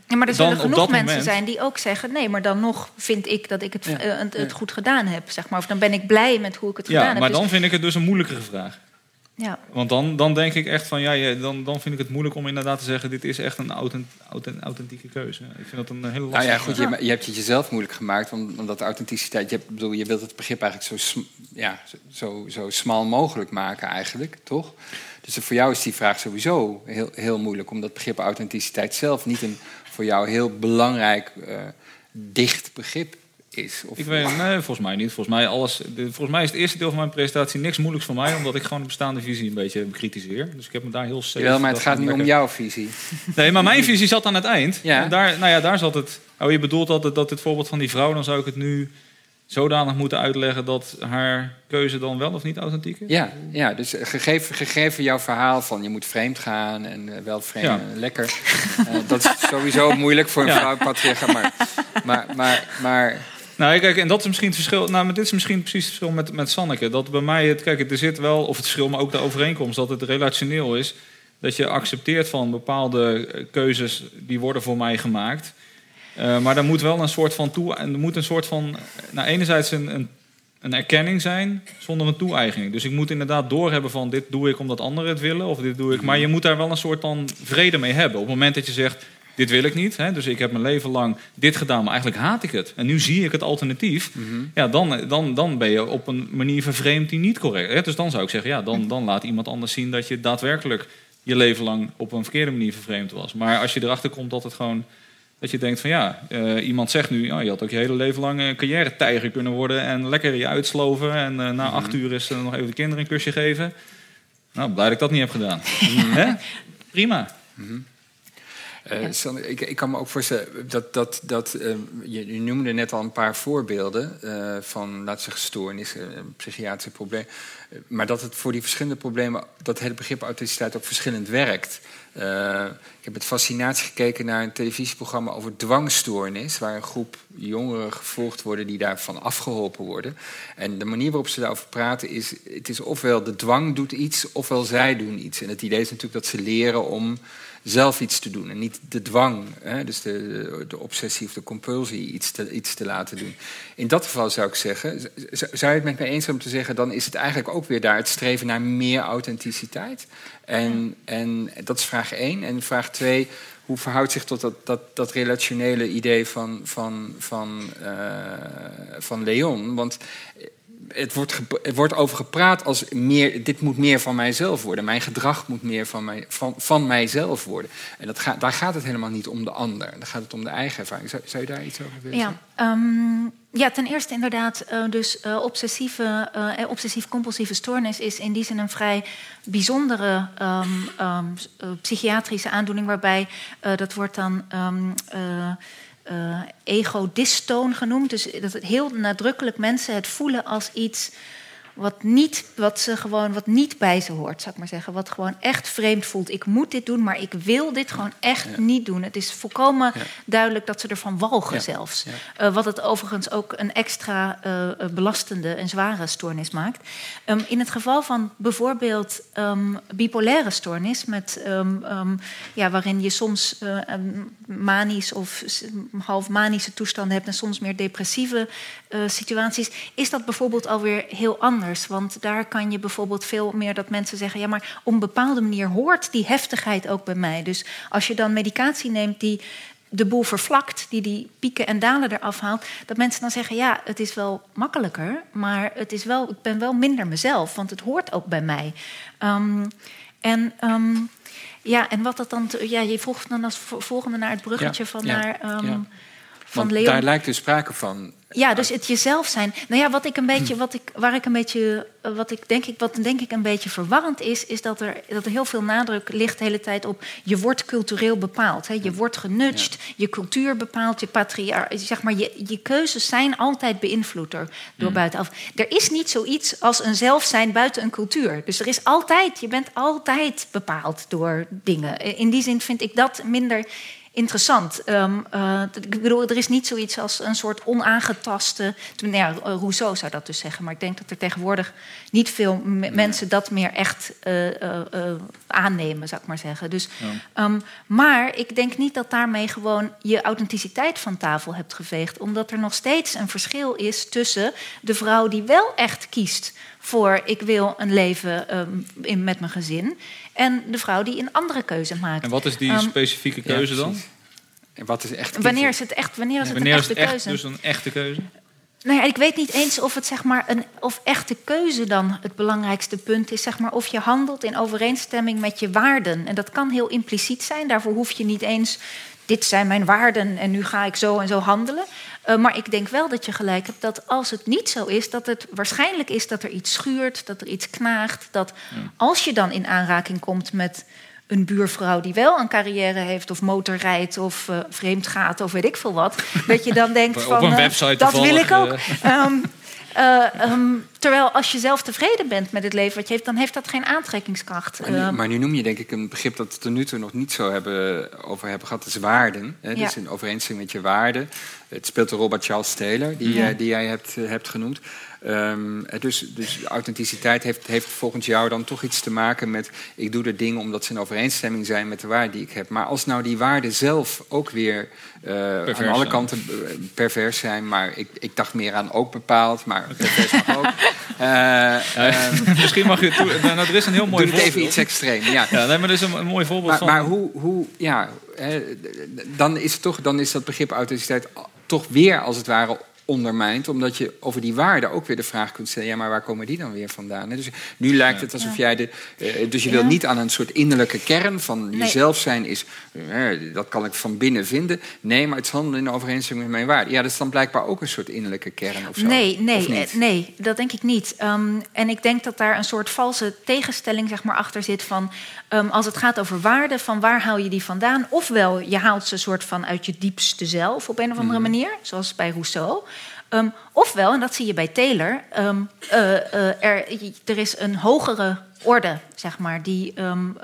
Speaker 8: Ja, maar er zullen genoeg mensen
Speaker 2: moment-
Speaker 8: zijn die ook zeggen... nee, maar dan nog vind ik dat ik het,
Speaker 7: Ja,
Speaker 8: eh, het, het
Speaker 7: ja.
Speaker 8: goed gedaan heb. Zeg maar. Of dan ben ik blij met hoe ik het gedaan
Speaker 2: Ja,
Speaker 8: heb.
Speaker 2: maar
Speaker 8: Dus-
Speaker 2: dan vind ik het dus een moeilijkere vraag.
Speaker 8: Ja.
Speaker 2: Want dan, dan denk ik echt van, ja, je- dan, dan vind ik het moeilijk om inderdaad te zeggen... dit is echt een authent, authent- authentieke keuze. Ik vind dat een hele lastige
Speaker 7: Nou ja, goed, je, je hebt het jezelf moeilijk gemaakt, om- omdat authenticiteit... Je, bedoel, je wilt het begrip eigenlijk zo, ja, zo, zo, zo smal mogelijk maken eigenlijk, toch? Dus voor jou is die vraag sowieso heel, heel moeilijk... omdat het begrip authenticiteit zelf niet een voor jou heel belangrijk, eh, dicht begrip is. Of,
Speaker 2: Ik weet, nee, volgens mij niet. Volgens mij, alles, de, volgens mij is het eerste deel van mijn presentatie niks moeilijks voor mij... omdat ik gewoon de bestaande visie een beetje bekritiseer. Dus ik heb me daar heel safe...
Speaker 7: Jawel, maar het gaat niet om jouw visie.
Speaker 2: Nee, maar mijn visie zat aan het eind.
Speaker 7: Ja.
Speaker 2: En Daar, nou ja, daar zat het. Oh, je bedoelt dat, het, dat dit voorbeeld van die vrouw, dan zou ik het nu zodanig moeten uitleggen dat haar keuze dan wel of niet authentiek is?
Speaker 7: Ja, ja dus gegeven, gegeven jouw verhaal van je moet vreemd gaan en eh, wel vreemd,
Speaker 2: Ja.
Speaker 7: eh, lekker. eh, dat is sowieso moeilijk voor een
Speaker 2: Ja.
Speaker 7: vrouw patriarcha. Maar, maar, maar, maar
Speaker 2: Nou, kijk, en dat is misschien het verschil. Nou, maar dit is misschien precies het verschil met, met Sanneke. Dat bij mij het, kijk, er zit wel, of het verschil, maar ook de overeenkomst, dat het relationeel is. Dat je accepteert van bepaalde eh, keuzes die worden voor mij gemaakt. Eh, maar er moet wel een soort van toe, er moet een soort van, nou, enerzijds een, een, een erkenning zijn zonder een toe-eigening. Dus ik moet inderdaad doorhebben van dit doe ik omdat anderen het willen, of dit doe ik. Maar je moet daar wel een soort van vrede mee hebben. Op het moment dat je zegt, dit wil ik niet. Hè, dus ik heb mijn leven lang dit gedaan, maar eigenlijk haat ik het. En nu zie ik het alternatief. Ja, dan, dan, dan ben je op een manier vervreemd die niet correct is. Dus dan zou ik zeggen, ja, dan, dan laat iemand anders zien dat je daadwerkelijk je leven lang op een verkeerde manier vervreemd was. Maar als je erachter komt dat het gewoon. Dat je denkt van ja, eh, iemand zegt nu, ja, je had ook je hele leven lang een carrière-tijger kunnen worden en lekker je uitsloven. En eh, na acht uur is eh, nog even de kinderen een kusje geven. Nou, blij dat ik dat niet heb gedaan. Hè? Prima.
Speaker 7: Sander, ik, ik kan me ook voorstellen dat, dat, dat eh, je, je noemde net al een paar voorbeelden eh, van, laten we zeggen, stoornissen, psychiatrische problemen. Eh, maar dat het voor die verschillende problemen, dat hele begrip authenticiteit ook verschillend werkt. Ik heb met fascinatie gekeken naar een televisieprogramma over dwangstoornis, waar een groep jongeren gevolgd worden die daarvan afgeholpen worden. En de manier waarop ze daarover praten is, het is ofwel de dwang doet iets, ofwel zij doen iets. En het idee is natuurlijk dat ze leren om zelf iets te doen en niet de dwang, hè, dus de, de, obsessie of de compulsie, iets te, iets te laten doen. In dat geval zou ik zeggen, zou je het met me eens zijn om te zeggen, dan is het eigenlijk ook weer daar het streven naar meer authenticiteit. En, en dat is vraag één. En vraag twee, hoe verhoudt zich tot dat, dat, dat relationele idee van, van, van, eh, van Leon? Want het wordt, er wordt over gepraat als meer, dit moet meer van mijzelf worden. Mijn gedrag moet meer van, mij, van, van mijzelf worden. En dat gaat, daar gaat het helemaal niet om de ander. Dan gaat het om de eigen ervaring. Zou, zou je daar iets over willen
Speaker 8: Ja, ehm, ja, ten eerste inderdaad, eh, dus eh, obsessieve, eh, obsessief-compulsieve stoornis is in die zin een vrij bijzondere ehm, ehm, eh, psychiatrische aandoening, waarbij dat wordt dan ehm eh, ego-dystoon genoemd. Dus dat heel nadrukkelijk mensen het voelen als iets wat niet, wat ze gewoon, wat niet bij ze hoort, zou ik maar zeggen. Wat gewoon echt vreemd voelt. Ik moet dit doen, maar ik wil dit gewoon echt niet doen. Het is volkomen duidelijk dat ze ervan walgen
Speaker 7: Ja.
Speaker 8: zelfs. Uh, wat het overigens ook een extra uh, belastende en zware stoornis maakt. Um, in het geval van bijvoorbeeld um, bipolaire stoornis, met, um, ja, waarin je soms uh, manisch of half manische toestanden hebt en soms meer depressieve situaties, is dat bijvoorbeeld alweer heel anders. Want daar kan je bijvoorbeeld veel meer dat mensen zeggen: ja, maar op een bepaalde manier hoort die heftigheid ook bij mij. Dus als je dan medicatie neemt die de boel vervlakt, die die pieken en dalen eraf haalt, dat mensen dan zeggen: ja, het is wel makkelijker, maar het is wel, ik ben wel minder mezelf, want het hoort ook bij mij. Um, en um, ja, en wat dat dan, te, ja, je vroeg dan als volgende naar het bruggetje
Speaker 7: Ja,
Speaker 8: van
Speaker 7: ja,
Speaker 8: naar. Um,
Speaker 7: ja.
Speaker 8: Van
Speaker 7: Want
Speaker 8: Leon.
Speaker 7: daar lijkt dus sprake van.
Speaker 8: Ja, dus het jezelf zijn. Nou ja, wat ik een beetje, wat ik, waar ik een beetje, uh, wat ik denk ik, wat denk ik een beetje verwarrend is, is dat er, dat er heel veel nadruk ligt de hele tijd op. Je wordt cultureel bepaald. Hè? Je wordt genudged, ja. je cultuur bepaalt, je patriar, zeg maar, je, je keuzes zijn altijd beïnvloed door, door mm. buitenaf. Er is niet zoiets als een zelf zijn buiten een cultuur. Dus er is altijd, je bent altijd bepaald door dingen. In die zin vind ik dat minder interessant. Um, uh, ik bedoel, er is niet zoiets als een soort onaangetaste. Nou ja, Rousseau zou dat dus zeggen, maar ik denk dat er tegenwoordig niet veel nee. mensen dat meer echt uh, uh, aannemen, zou ik maar zeggen. Dus, ja. um, maar ik denk niet dat daarmee gewoon je authenticiteit van tafel hebt geveegd, omdat er nog steeds een verschil is tussen de vrouw die wel echt kiest voor ik wil een leven um, in, met mijn gezin. En de vrouw die een andere keuze maakt.
Speaker 2: En wat is die um, specifieke keuze ja, dan?
Speaker 7: En wat is echt
Speaker 8: wanneer is het echt, wanneer is het
Speaker 2: wanneer
Speaker 8: een
Speaker 2: is
Speaker 8: echte
Speaker 2: het echt
Speaker 8: keuze?
Speaker 2: dus een echte keuze?
Speaker 8: Nou ja, ik weet niet eens of het zeg maar een of echte keuze dan het belangrijkste punt is. Zeg maar of je handelt in overeenstemming met je waarden. En dat kan heel impliciet zijn. Daarvoor hoef je niet eens. Dit zijn mijn waarden en nu ga ik zo en zo handelen. Uh, maar ik denk wel dat je gelijk hebt dat als het niet zo is, dat het waarschijnlijk is dat er iets schuurt, dat er iets knaagt. Dat ja. als je dan in aanraking komt met een buurvrouw die wel een carrière heeft, of motorrijdt, of uh, vreemd gaat, of weet ik veel wat, dat je dan denkt van uh, dat wil ik ook. Um, uh, um, terwijl als je zelf tevreden bent met het leven wat je heeft, dan heeft dat geen aantrekkingskracht.
Speaker 7: Maar nu, maar nu noem je denk ik een begrip dat we tot nu toe nog niet zo hebben, over hebben gehad, dat is waarden. Hè? Ja. Dus in overeenstemming met je waarden. Het speelt de rol bij Charles Taylor, die, ja. die jij hebt, hebt genoemd. Um, dus, dus authenticiteit heeft, heeft volgens jou dan toch iets te maken met... ik doe de dingen omdat ze in overeenstemming zijn met de waarden die ik heb. Maar als nou die waarden zelf ook weer uh, aan alle kanten pervers zijn... maar ik, ik dacht meer aan ook bepaald, maar pervers mag ook. Uh,
Speaker 2: ja, um, misschien mag je... Toe, nou, er is een heel mooi
Speaker 7: doe
Speaker 2: voorbeeld.
Speaker 7: even iets extreem, ja.
Speaker 2: ja nee, maar er is een, een mooi voorbeeld
Speaker 7: maar,
Speaker 2: van...
Speaker 7: Maar hoe... hoe ja, hè, dan, is het toch, dan is dat begrip authenticiteit toch weer als het ware ondermijnt, omdat je over die waarden ook weer de vraag kunt stellen: ja, maar waar komen die dan weer vandaan? Dus nu lijkt het alsof jij de. Uh, dus je ja. wil niet aan een soort innerlijke kern van nee. jezelf zijn, is. Uh, dat kan ik van binnen vinden. Nee, maar het is handelen in overeenstemming met mijn waarden. Ja, dat is dan blijkbaar ook een soort innerlijke kern of zo.
Speaker 8: Nee, nee, nee, dat denk ik niet. Um, en ik denk dat daar een soort valse tegenstelling zeg maar, achter zit van. Um, als het gaat over waarden, van waar haal je die vandaan? Ofwel, je haalt ze soort van uit je diepste zelf op een of andere mm. manier, zoals bij Rousseau. Um, ofwel, en dat zie je bij Taylor, um, uh, uh, er, er is een hogere orde, zeg maar, die, um,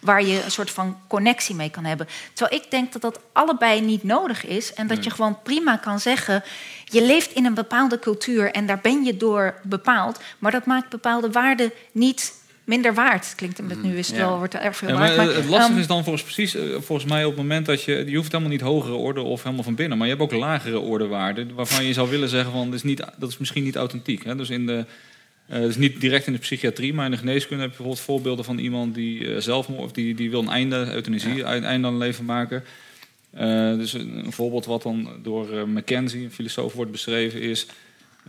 Speaker 8: waar je een soort van connectie mee kan hebben. Terwijl ik denk dat dat allebei niet nodig is en dat je gewoon prima kan zeggen: je leeft in een bepaalde cultuur en daar ben je door bepaald, maar dat maakt bepaalde waarden niet minder waard. Klinkt het nu is het
Speaker 7: Ja.
Speaker 8: wel, wordt er erg veel
Speaker 2: Ja,
Speaker 8: waard.
Speaker 2: maar
Speaker 8: maar,
Speaker 2: het lastige
Speaker 8: ehm,
Speaker 2: is dan volgens, precies, eh, volgens mij op het moment dat je... Je hoeft helemaal niet hogere orde of helemaal van binnen. Maar je hebt ook lagere ordewaarden. Waarvan je zou willen zeggen van... Dat is, niet, dat is misschien niet authentiek. Hè? Dus in de... eh, dus niet direct in de psychiatrie, maar in de geneeskunde heb je bijvoorbeeld voorbeelden van iemand die eh, zelfmoord, of die, die wil een einde, euthanasie, een einde aan het leven maken. Eh, dus een, een voorbeeld wat dan door Mackenzie, een filosoof, wordt beschreven is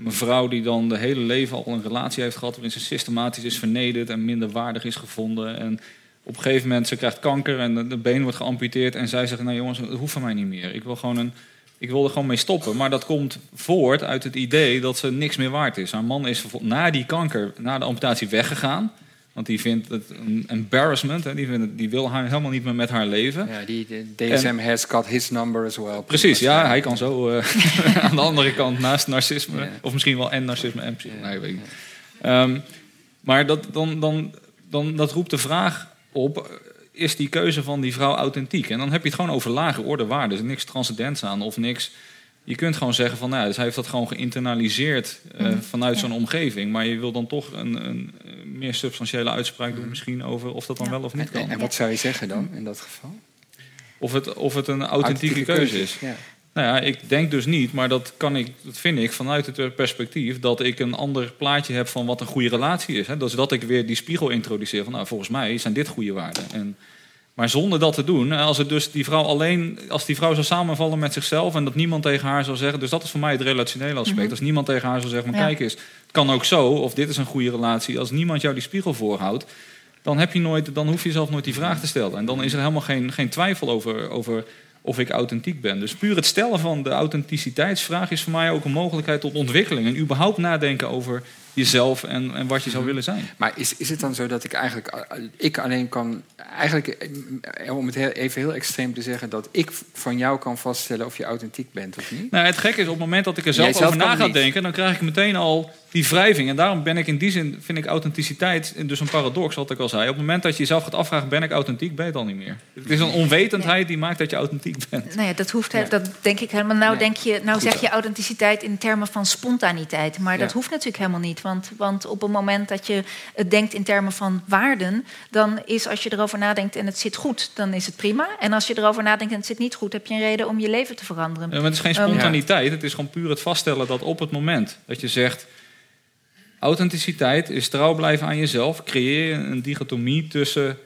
Speaker 2: een vrouw die dan de hele leven al een relatie heeft gehad waarin ze systematisch is vernederd en minder waardig is gevonden. En op een gegeven moment, ze krijgt kanker en de, been wordt geamputeerd en zij zegt, nou jongens, het hoeft van mij niet meer. Ik wil gewoon een, ik wil er gewoon mee stoppen. Maar dat komt voort uit het idee dat ze niks meer waard is. Haar man is na die kanker, na de amputatie weggegaan. Want die vindt het een embarrassment. Hè. Die, vindt het- die wil haar helemaal niet meer met haar leven.
Speaker 7: Ja, die, de DSM has got his number as well.
Speaker 2: Precies, ja, hij kan zo eh, aan de andere kant naast narcisme,
Speaker 7: Ja.
Speaker 2: of misschien wel en narcisme en nee, weet ik. Ehm, maar dat, dan, dan, dan, dat roept de vraag op: eh, is die keuze van die vrouw authentiek? En dan heb je het gewoon over lage orde waarden, dus niks transcendents aan of niks. Je kunt gewoon zeggen van, nou, dus hij heeft dat gewoon geïnternaliseerd eh,
Speaker 8: Mhm.
Speaker 2: vanuit
Speaker 8: Ja.
Speaker 2: zo'n omgeving. Maar je wil dan toch een, een meer substantiële uitspraak doen, misschien over of dat dan
Speaker 8: Ja.
Speaker 2: wel of niet kan.
Speaker 7: en wat zou je zeggen dan in dat geval?
Speaker 2: Of het, of het een authentieke keuze is.
Speaker 7: Ja.
Speaker 2: Nou ja, ik denk dus niet, maar dat, kan ik, dat vind ik vanuit het perspectief dat ik een ander plaatje heb van wat een goede relatie is. Hè. Dus dat ik weer die spiegel introduceer van, nou, volgens mij zijn dit goede waarden. En, maar zonder dat te doen, als het dus die vrouw alleen, als die vrouw zou samenvallen met zichzelf en dat niemand tegen haar zou zeggen, dus dat is voor mij het relationele aspect.
Speaker 8: Mhm.
Speaker 2: Als niemand tegen haar zou zeggen, maar
Speaker 8: Ja.
Speaker 2: kijk eens, het kan ook zo, of dit is een goede relatie. Als niemand jou die spiegel voorhoudt, dan, heb je nooit, dan hoef je zelf nooit die vraag te stellen. En dan is er helemaal geen, geen twijfel over, over of ik authentiek ben. Dus puur het stellen van de authenticiteitsvraag is voor mij ook een mogelijkheid tot ontwikkeling. En überhaupt nadenken over jezelf en, en wat je zou
Speaker 7: Mhm.
Speaker 2: willen zijn.
Speaker 7: Maar is, is het dan zo dat ik eigenlijk ik alleen kan, eigenlijk eh, om het heel, even heel extreem te zeggen, dat ik van jou kan vaststellen of je authentiek bent of niet?
Speaker 2: Nou, het gekke is, op het moment dat ik er zelf over na ga denken... dan krijg ik meteen al die wrijving. En daarom ben ik in die zin, vind ik authenticiteit dus een paradox, wat ik al zei. Op het moment dat je jezelf gaat afvragen, ben ik authentiek, ben je het al niet meer. Het is een onwetendheid die maakt dat je authentiek bent.
Speaker 8: Nou ja, dat hoeft, dat denk ik helemaal. Nou,
Speaker 7: Nee.
Speaker 8: denk je, nou zeg je authenticiteit in termen van spontaniteit. Maar dat hoeft natuurlijk helemaal niet. Want, want op het moment dat je het denkt in termen van waarden, dan is als je erover nadenkt en het zit goed, dan is het prima. En als je erover nadenkt en het zit niet goed, heb je een reden om je leven te veranderen.
Speaker 2: Ja, maar het is geen
Speaker 8: Ehm,
Speaker 2: spontaniteit. Het is gewoon puur het vaststellen dat op het moment dat je zegt... authenticiteit is trouw blijven aan jezelf. Creëer een dichotomie tussen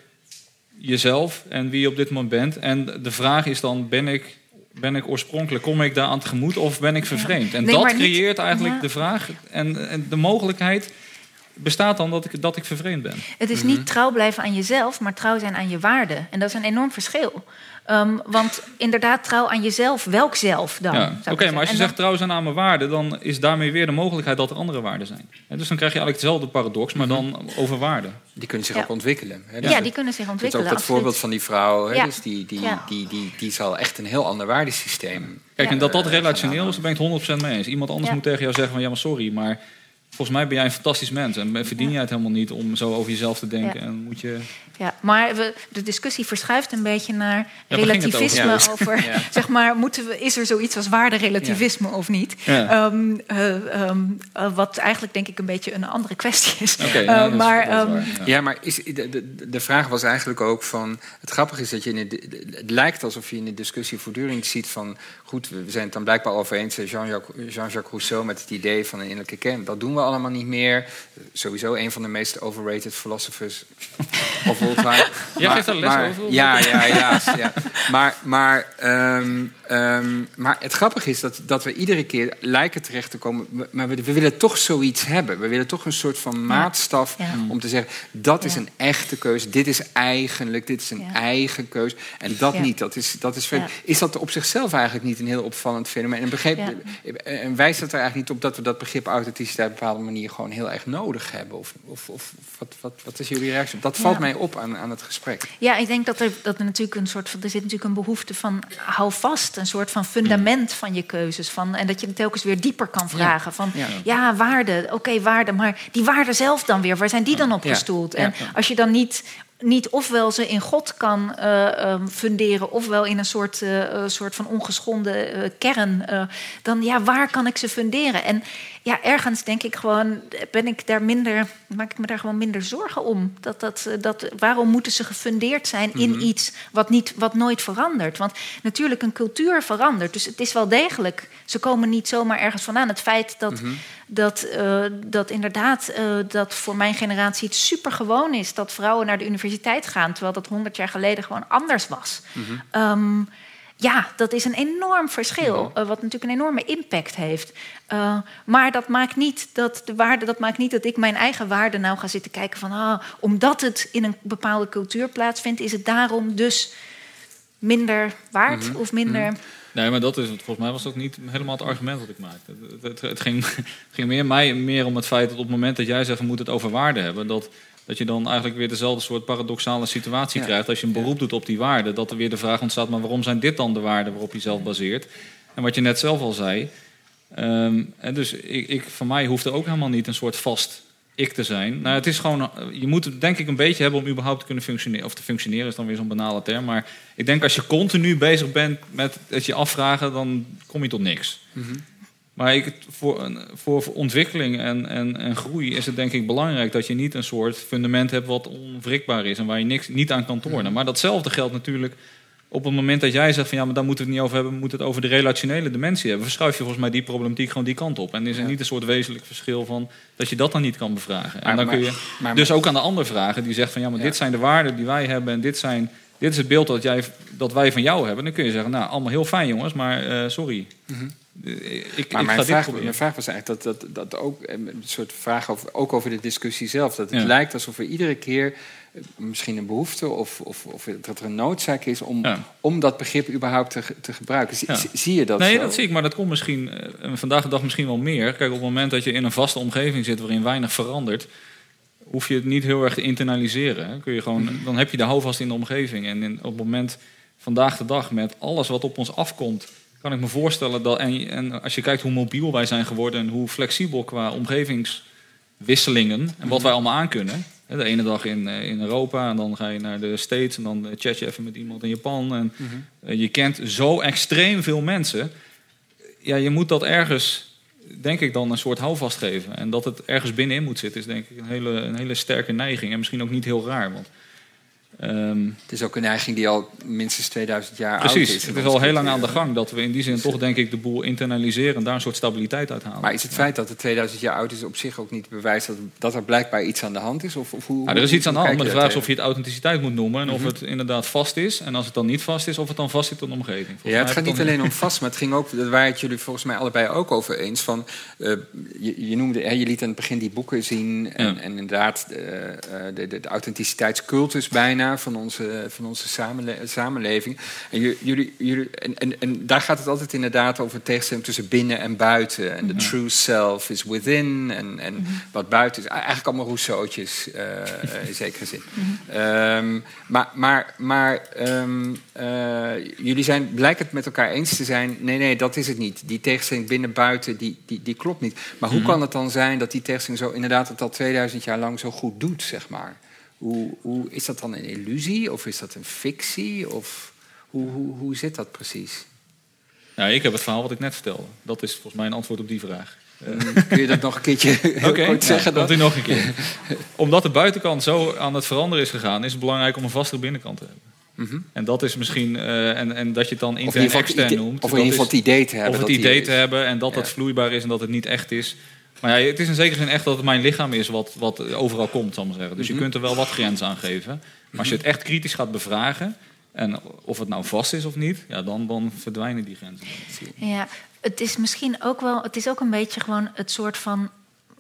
Speaker 2: jezelf en wie je op dit moment bent. En de vraag is dan, ben ik, ben ik oorspronkelijk, kom ik daar aan tegemoet of ben ik vervreemd? En
Speaker 8: Nee,
Speaker 2: dat
Speaker 8: niet-
Speaker 2: creëert eigenlijk
Speaker 8: ja.
Speaker 2: de vraag en, en de mogelijkheid... bestaat dan dat ik, dat ik vervreemd ben.
Speaker 8: Het is
Speaker 2: Mhm.
Speaker 8: niet trouw blijven aan jezelf, maar trouw zijn aan je waarden. En dat is een enorm verschil. Ehm, want inderdaad, trouw aan jezelf, welk zelf dan?
Speaker 2: Ja. Oké, maar als je zegt trouw zijn aan mijn waarden... dan is daarmee weer de mogelijkheid dat er andere waarden zijn. En dus dan krijg je eigenlijk hetzelfde paradox, maar dan over waarden.
Speaker 7: Die kunnen zich
Speaker 8: Ja.
Speaker 7: ook ontwikkelen. Hè? Dus
Speaker 8: ja, die kunnen zich
Speaker 7: dat is
Speaker 8: ontwikkelen.
Speaker 7: ook dat voorbeeld van die vrouw, hè?
Speaker 8: Ja.
Speaker 7: Dus die, die, die, die, die zal echt een heel ander waardesysteem.
Speaker 2: Kijk,
Speaker 8: Ja.
Speaker 2: en dat dat
Speaker 7: Eh,
Speaker 2: relationeel is, daar ben ik het 100% mee eens. Iemand anders
Speaker 8: Ja.
Speaker 2: moet tegen jou zeggen van... ja, maar sorry, maar volgens mij ben jij een fantastisch mens... en verdien jij het helemaal niet om zo over jezelf te denken.
Speaker 8: Ja.
Speaker 2: En moet je...
Speaker 8: Ja, maar we, de discussie verschuift een beetje naar relativisme
Speaker 7: over.
Speaker 8: over.
Speaker 7: Ja.
Speaker 8: Zeg maar, moeten we, is er zoiets als waarderelativisme of niet?
Speaker 2: Ja.
Speaker 8: Ehm, eh, ehm, eh, wat eigenlijk denk ik een beetje een andere kwestie is.
Speaker 2: Oké,
Speaker 8: Eh,
Speaker 2: ja, dat is-
Speaker 8: maar ehm,
Speaker 2: waar, ja.
Speaker 7: Ja, maar is, de, de, de vraag was eigenlijk ook van... Het grappige is dat je in de, het lijkt alsof je in de discussie voortdurend ziet van... goed, we zijn het dan blijkbaal over eens, eh, Jean-Jacques Jean-Jacques Rousseau... met het idee van een innerlijke kern. Dat doen we allemaal niet meer. Sowieso een van de meest overrated philosophers of all time.
Speaker 2: Jij geeft daar les
Speaker 7: maar,
Speaker 2: over?
Speaker 7: Ja, ja, helaas. ja. Maar, maar, ehm, ehm, maar het grappige is dat, dat we iedere keer lijken terecht te komen... maar we, we willen toch zoiets hebben. We willen toch een soort van maatstaf
Speaker 8: Ja.
Speaker 7: om te zeggen... dat is
Speaker 8: Ja.
Speaker 7: een echte keuze, dit is eigenlijk, dit is een
Speaker 8: Ja.
Speaker 7: eigen keuze. En dat
Speaker 8: Ja.
Speaker 7: niet, dat is, dat is.
Speaker 8: Ja.
Speaker 7: Is dat op zichzelf eigenlijk niet een heel opvallend fenomeen? En, begreep, en wijst het er eigenlijk niet op dat we dat begrip authenticiteit... een bepaalde manier gewoon heel erg nodig hebben? Of, of, of wat, wat, wat is jullie reactie op? Dat valt
Speaker 8: Ja.
Speaker 7: mij op aan, aan het gesprek.
Speaker 8: Ja, ik denk dat er, dat er natuurlijk een soort van. Er zit natuurlijk een behoefte van. hou vast, een soort van fundament van je keuzes. Van, en dat je het telkens weer dieper kan vragen. Van
Speaker 7: Ja.
Speaker 8: ja, waarde, oké, waarde. Maar die waarden zelf dan weer, waar zijn die dan op gestoeld? En als je dan niet. Niet ofwel ze in God kan eh, ehm, funderen, ofwel in een soort, eh, eh, soort van ongeschonden kern. dan ja, waar kan ik ze funderen? En ja, ergens denk ik gewoon, ben ik daar minder maak ik me daar gewoon minder zorgen om. Dat, dat, dat, waarom moeten ze gefundeerd zijn in
Speaker 7: Mhm.
Speaker 8: iets wat, niet, wat nooit verandert? Want natuurlijk, een cultuur verandert. Dus het is wel degelijk. Ze komen niet zomaar ergens vandaan. Het feit dat,
Speaker 7: Mhm.
Speaker 8: Dat, eh, dat inderdaad eh, dat voor mijn generatie het supergewoon is dat vrouwen naar de universiteit gaan, terwijl dat honderd jaar geleden gewoon anders was.
Speaker 7: Mhm.
Speaker 8: Ehm, ja, dat is een enorm verschil,
Speaker 7: Mhm.
Speaker 8: eh, wat natuurlijk een enorme impact heeft. Maar dat maakt, niet dat de waarde, dat maakt niet dat ik mijn eigen waarde nou ga zitten kijken van... Ah, omdat het in een bepaalde cultuur plaatsvindt, is het daarom dus minder waard
Speaker 2: Mhm.
Speaker 8: of minder...
Speaker 2: Nee, maar dat is het. Volgens mij was dat niet helemaal het argument dat ik maakte. Het, het, het ging, het ging meer, mij meer om het feit dat op het moment dat jij zegt we moeten het over waarde hebben, dat, dat je dan eigenlijk weer dezelfde soort paradoxale situatie
Speaker 7: Ja.
Speaker 2: krijgt als je een beroep doet op die waarden. Dat er weer de vraag ontstaat, maar waarom zijn dit dan de waarden waarop je zelf baseert? En wat je net zelf al zei. ehm, en dus ik, ik, van mij hoeft er ook helemaal niet een soort vast ik te zijn. Nou, het is gewoon, eh, je moet het denk ik een beetje hebben om überhaupt te kunnen functioneren. Of te functioneren is dan weer zo'n banale term. Maar ik denk als je continu bezig bent met het je afvragen, dan kom je tot niks.
Speaker 7: Mhm.
Speaker 2: Maar ik, voor, een- voor, voor ontwikkeling en, en, en groei is het denk ik belangrijk dat je niet een soort fundament hebt wat onwrikbaar is en waar je niks, niet aan kan tornen. Maar datzelfde geldt natuurlijk op het moment dat jij zegt van ja, maar daar moeten we het niet over hebben, we moeten het over de relationele dimensie hebben. Verschuif je volgens mij die problematiek gewoon die kant op. En is er niet een soort wezenlijk verschil van dat je dat dan niet kan bevragen. En
Speaker 7: Maar-
Speaker 2: dan kun je dus ook aan de ander vragen die zegt van ja, maar
Speaker 7: Ja.
Speaker 2: dit zijn de waarden die wij hebben en dit zijn. Dit is het beeld dat, jij, dat wij van jou hebben. Dan kun je zeggen, nou, allemaal heel fijn jongens, maar eh, sorry.
Speaker 7: Mhm.
Speaker 2: Eh, Ik, ik
Speaker 7: Maar
Speaker 2: ga
Speaker 7: mijn vraag, mijn vraag was eigenlijk dat, dat, dat ook eh, een soort vraag over, ook over de discussie zelf. Dat het
Speaker 2: Ja.
Speaker 7: lijkt alsof er iedere keer misschien een behoefte of, of, of dat er een noodzaak is om,
Speaker 2: Ja.
Speaker 7: om dat begrip überhaupt te, te gebruiken. Zie,
Speaker 2: Ja.
Speaker 7: zie- zie je dat
Speaker 2: nee,
Speaker 7: zo?
Speaker 2: dat zie ik, maar dat komt misschien eh, vandaag de dag misschien wel meer. Kijk, op het moment dat je in een vaste omgeving zit waarin weinig verandert, hoef je het niet heel erg te internaliseren. hè. Kun je gewoon, dan heb je de houvast in de omgeving. En in, op het moment vandaag de dag met alles wat op ons afkomt, kan ik me voorstellen dat. En, en als je kijkt hoe mobiel wij zijn geworden en hoe flexibel qua omgevingswisselingen en wat wij allemaal aankunnen. Hè, De ene dag in, eh, in Europa en dan ga je naar de States en dan eh, chat je even met iemand in Japan. En
Speaker 7: Mhm.
Speaker 2: eh, je kent zo extreem veel mensen. Ja, je moet dat ergens, denk ik, dan een soort houvast geven. En dat het ergens binnenin moet zitten, is denk ik een hele, een hele sterke neiging. En misschien ook niet heel raar. Want, ehm,
Speaker 7: Het is ook een neiging die al minstens 2000 jaar oud
Speaker 2: precies,
Speaker 7: is.
Speaker 2: het is al heel lang aan de gang dat we in die zin toch, denk ik, de boel internaliseren en daar een soort stabiliteit uit halen.
Speaker 7: Maar is het feit dat het 2000 jaar oud is op zich ook niet bewijs dat, dat er blijkbaar iets aan de hand is? Of, of hoe,
Speaker 2: Nou, er is iets aan de hand, maar de vraag is of je het authenticiteit moet noemen en of
Speaker 7: Mhm.
Speaker 2: het inderdaad vast is. En als het dan niet vast is, of het dan vast zit in de omgeving. Volgens
Speaker 7: Ja, het gaat niet alleen om vast, maar het ging ook, daar waren het jullie volgens mij allebei ook over eens. Van, eh, je, je, noemde, hè, je liet aan het begin die boeken zien en,
Speaker 2: Ja.
Speaker 7: en inderdaad eh, eh, de, de, de authenticiteitscultus bijna van onze, van onze samenle- samenleving. En, ju- jullie, jullie, en, en, en daar gaat het altijd inderdaad over tegenstelling tussen binnen en buiten. En de true self is within en, en wat buiten is. Eigenlijk allemaal Rousseautjes eh, in zekere zin. Ehm, maar maar, maar ehm, eh, jullie zijn, blijken het met elkaar eens te zijn. Nee, nee, dat is het niet. Die tegenstelling binnen-buiten, die, die, die klopt niet. Maar hoe
Speaker 2: Mhm.
Speaker 7: kan het dan zijn dat die tegenstelling zo inderdaad het al 2000 jaar lang zo goed doet, zeg maar? Hoe, hoe, is dat dan een illusie of is dat een fictie? Of hoe, hoe, hoe zit dat precies?
Speaker 2: Ja, ik heb het verhaal wat ik net vertelde. Dat is volgens mij een antwoord op die vraag.
Speaker 7: Kun je dat nog een keertje
Speaker 2: Oké,
Speaker 7: kort zeggen?
Speaker 2: dan?
Speaker 7: Dan?
Speaker 2: nog een keer. Omdat de buitenkant zo aan het veranderen is gegaan, is het belangrijk om een vastere binnenkant te hebben.
Speaker 7: Mhm.
Speaker 2: En dat is misschien, eh, en, en dat je het dan
Speaker 7: Of in
Speaker 2: intern
Speaker 7: ieder geval het
Speaker 2: extern
Speaker 7: idee-
Speaker 2: noemt.
Speaker 7: of in
Speaker 2: dat
Speaker 7: ieder geval
Speaker 2: is-
Speaker 7: het idee te hebben
Speaker 2: Of het
Speaker 7: dat
Speaker 2: idee te hebben en dat
Speaker 7: Ja.
Speaker 2: het vloeibaar is en dat het niet echt is. Maar ja, het is in zekere zin echt dat het mijn lichaam is wat, wat overal komt, zal ik maar zeggen. Dus
Speaker 7: Mhm.
Speaker 2: je kunt er wel wat grenzen aan geven. Maar als je het echt kritisch gaat bevragen, en of het nou vast is of niet, ja, dan, dan verdwijnen die grenzen.
Speaker 8: Ja, het is misschien ook wel, het is ook een beetje gewoon het soort van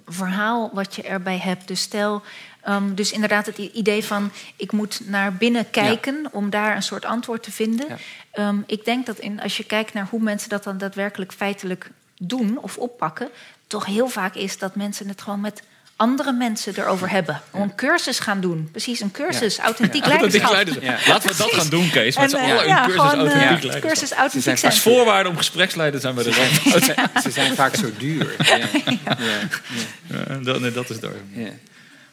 Speaker 8: verhaal wat je erbij hebt. Dus stel, ehm, dus inderdaad het idee van ik moet naar binnen kijken om daar een soort antwoord te vinden.
Speaker 7: Ja.
Speaker 8: Ehm, ik denk dat in, als je kijkt naar hoe mensen dat dan daadwerkelijk feitelijk doen of oppakken, toch heel vaak is dat mensen het gewoon met andere mensen erover hebben. Om een cursus gaan doen. Precies, een cursus, authentiek
Speaker 2: Authentiek
Speaker 8: leiderschap.
Speaker 2: leiderschap.
Speaker 7: Ja.
Speaker 2: Laten we dat gaan doen, Kees. Met
Speaker 8: En,
Speaker 2: z'n
Speaker 8: eh,
Speaker 2: allen een
Speaker 8: ja,
Speaker 2: cursus
Speaker 8: gewoon, eh,
Speaker 2: authentiek
Speaker 7: Ja.
Speaker 2: leiderschap.
Speaker 8: cursus authentiek
Speaker 7: zijn
Speaker 8: zijn.
Speaker 2: Als voorwaarde om gespreksleider zijn we er dan.
Speaker 7: Ze zijn vaak zo duur. Ja. Ja.
Speaker 2: Ja, dat, nee, dat is daar.
Speaker 7: Ja.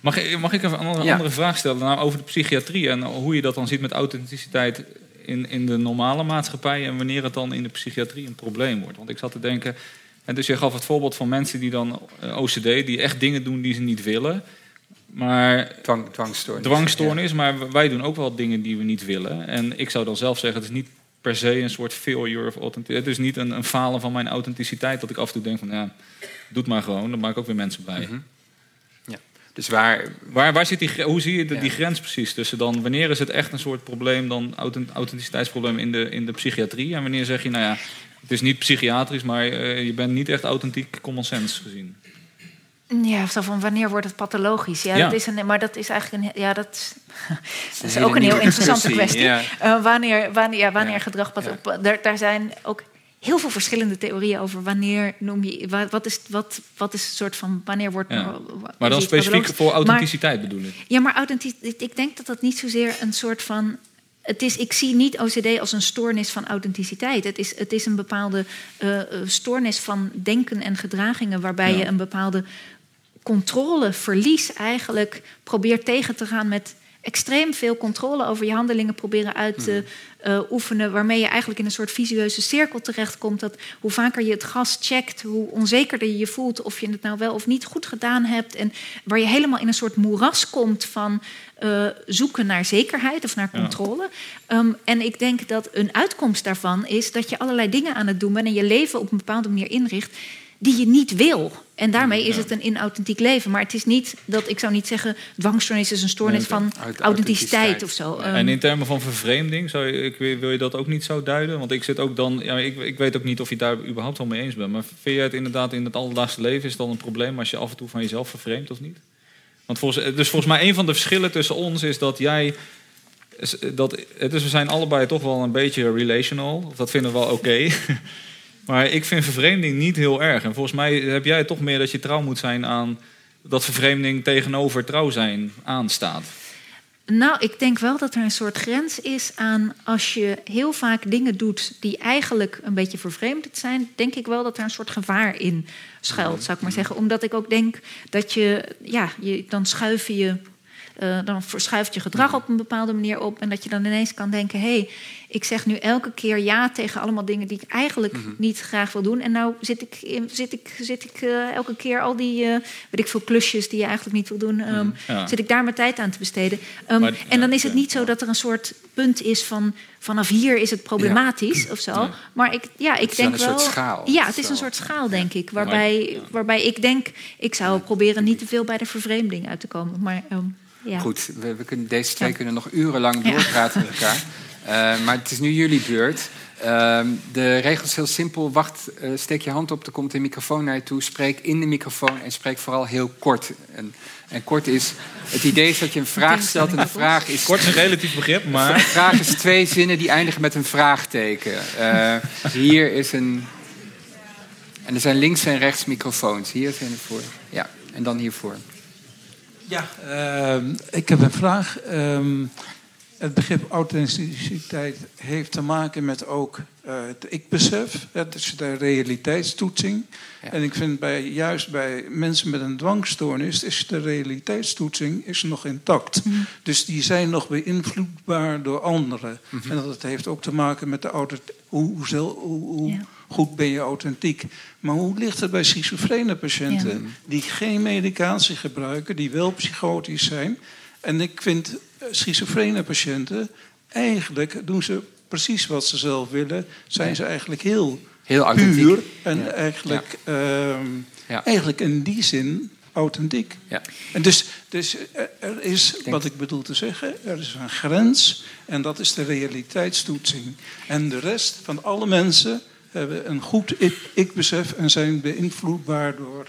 Speaker 2: Mag, ik- mag ik even een andere,
Speaker 7: Ja.
Speaker 2: andere vraag stellen nou, over de psychiatrie en hoe je dat dan ziet met authenticiteit in, in de normale maatschappij en wanneer het dan in de psychiatrie een probleem wordt? Want ik zat te denken, en dus je gaf het voorbeeld van mensen die dan eh, OCD, die echt dingen doen die ze niet willen. Maar
Speaker 7: Dwang, dwangstoornis.
Speaker 2: dwangstoornis, maar wij doen ook wel dingen die we niet willen. En ik zou dan zelf zeggen, het is niet per se een soort failure of authenticiteit. Het is niet een, een falen van mijn authenticiteit dat ik af en toe denk van, ja, doe het maar gewoon. Dan maak ik ook weer mensen bij.
Speaker 7: Mhm. Ja. Dus waar,
Speaker 2: Waar, waar zit die, hoe zie je de-
Speaker 7: Ja.
Speaker 2: die grens precies tussen dan? Wanneer is het echt een soort probleem, dan authent- authenticiteitsprobleem in de, in de psychiatrie? En wanneer zeg je, nou ja, het is niet psychiatrisch, maar eh, je bent niet echt authentiek common sense gezien.
Speaker 8: Ja, zo van wanneer wordt het pathologisch? Ja,
Speaker 2: Ja.
Speaker 8: Dat is een, maar dat is eigenlijk een, ja, dat, is- dat is ook een heel interessante kwestie.
Speaker 7: ja.
Speaker 8: Eh, wanneer, wanneer, ja, wanneer gedrag op- daar, daar zijn ook heel veel verschillende theorieën over wanneer noem je wa- wat is wat wat is een soort van wanneer wordt
Speaker 2: Ja.
Speaker 8: wa-
Speaker 2: Maar dan specifiek voor
Speaker 8: Maar-
Speaker 2: authenticiteit bedoel ik.
Speaker 8: ja, maar authenticiteit, ik denk dat dat niet zozeer een soort van. Het is, ik zie niet OCD als een stoornis van authenticiteit. Het is, het is een bepaalde eh, eh, stoornis van denken en gedragingen, waarbij
Speaker 2: Ja.
Speaker 8: je een bepaalde controleverlies eigenlijk probeert tegen te gaan met extreem veel controle over je handelingen proberen uit te eh, oefenen, waarmee je eigenlijk in een soort visueuze cirkel terechtkomt. Dat hoe vaker je het gas checkt, hoe onzekerder je je voelt of je het nou wel of niet goed gedaan hebt. En waar je helemaal in een soort moeras komt van eh, zoeken naar zekerheid of naar
Speaker 2: Ja.
Speaker 8: controle. Ehm, en ik denk dat een uitkomst daarvan is dat je allerlei dingen aan het doen bent en je leven op een bepaalde manier inricht die je niet wil. En daarmee is het een inauthentiek leven. Maar het is niet dat ik zou niet zeggen dwangstoornis is een stoornis
Speaker 2: Nee,
Speaker 8: van
Speaker 7: uit-
Speaker 8: authenticiteit of zo.
Speaker 2: En in termen van vervreemding, zou je, ik, wil je dat ook niet zo duiden? Want ik zit ook dan, ja, ik, ik weet ook niet of je het daar überhaupt wel mee eens bent. Maar vind je het inderdaad in het alledaagse leven is het dan een probleem als je af en toe van jezelf vervreemdt of niet? Want volgens, dus volgens mij een van de verschillen tussen ons is dat jij. Dat, dus we zijn allebei toch wel een beetje relational. Dat vinden we wel oké. maar ik vind vervreemding niet heel erg. En volgens mij heb jij toch meer dat je trouw moet zijn aan dat vervreemding tegenover trouw zijn aanstaat.
Speaker 8: Nou, ik denk wel dat er een soort grens is aan als je heel vaak dingen doet die eigenlijk een beetje vervreemdend zijn, denk ik wel dat er een soort gevaar in schuilt, zou ik maar zeggen. Omdat ik ook denk dat je, ja, je dan schuif je. Eh, dan verschuift je gedrag op een bepaalde manier op. En dat je dan ineens kan denken: hé, hey, ik zeg nu elke keer ja tegen allemaal dingen die ik eigenlijk niet graag wil doen. En nou zit ik, in- zit ik, zit ik eh, elke keer al die, eh, weet ik veel, klusjes die je eigenlijk niet wil doen. ehm,
Speaker 2: Ja.
Speaker 8: Zit ik daar mijn tijd aan te besteden. Ehm,
Speaker 2: Maar-
Speaker 8: en dan is het niet zo dat er een soort punt is van vanaf hier is het problematisch of zo. Maar ik, ja, ik
Speaker 7: is
Speaker 8: denk
Speaker 7: dan een
Speaker 8: wel.
Speaker 7: soort schaal.
Speaker 8: Ja, het is een soort schaal, denk ik. Waarbij, waarbij ik denk, ik zou proberen niet te veel bij de vervreemding uit te komen. Maar ehm, ja.
Speaker 7: Goed, we, we kunnen, deze twee
Speaker 8: Ja.
Speaker 7: kunnen nog urenlang
Speaker 8: Ja.
Speaker 7: doorpraten met elkaar. Eh, maar het is nu jullie beurt. Ehm, de regel is heel simpel. Wacht, eh, steek je hand op, er komt een microfoon naar je toe. Spreek in de microfoon en spreek vooral heel kort. En, en kort is... Het idee is dat je een vraag stelt en de vraag is...
Speaker 2: Kort is een relatief begrip,
Speaker 7: De
Speaker 2: maar
Speaker 7: vraag is twee zinnen die eindigen met een vraagteken. Eh, hier is een... En er zijn links en rechts microfoons. Hier zijn er voor. Ja, en dan hiervoor.
Speaker 6: Ja, ehm, ik heb een vraag. Ehm, het begrip authenticiteit heeft te maken met ook eh, het ik-besef. Het is de realiteitstoetsing.
Speaker 7: Ja.
Speaker 6: En ik vind bij, juist bij mensen met een dwangstoornis... is de realiteitstoetsing is nog intact. Dus die zijn nog beïnvloedbaar door anderen. En dat heeft ook te maken met de auto, hoe, hoe, hoe, hoe
Speaker 8: Ja.
Speaker 6: Goed ben je authentiek. Maar hoe ligt het bij schizofrene patiënten...
Speaker 8: Ja.
Speaker 6: die geen medicatie gebruiken, die wel psychotisch zijn... En ik vind eh, schizofrene patiënten, eigenlijk doen ze precies wat ze zelf willen. Zijn ze eigenlijk heel,
Speaker 7: Heel authentiek.
Speaker 6: puur en
Speaker 7: Ja.
Speaker 6: eigenlijk, ehm,
Speaker 7: Ja.
Speaker 6: eigenlijk in die zin authentiek.
Speaker 7: Ja.
Speaker 6: En dus, dus er- er is, wat ik bedoel te zeggen, er is een grens en dat is de realiteitstoetsing. En de rest van alle mensen hebben een goed ik- ik-besef en zijn beïnvloedbaar door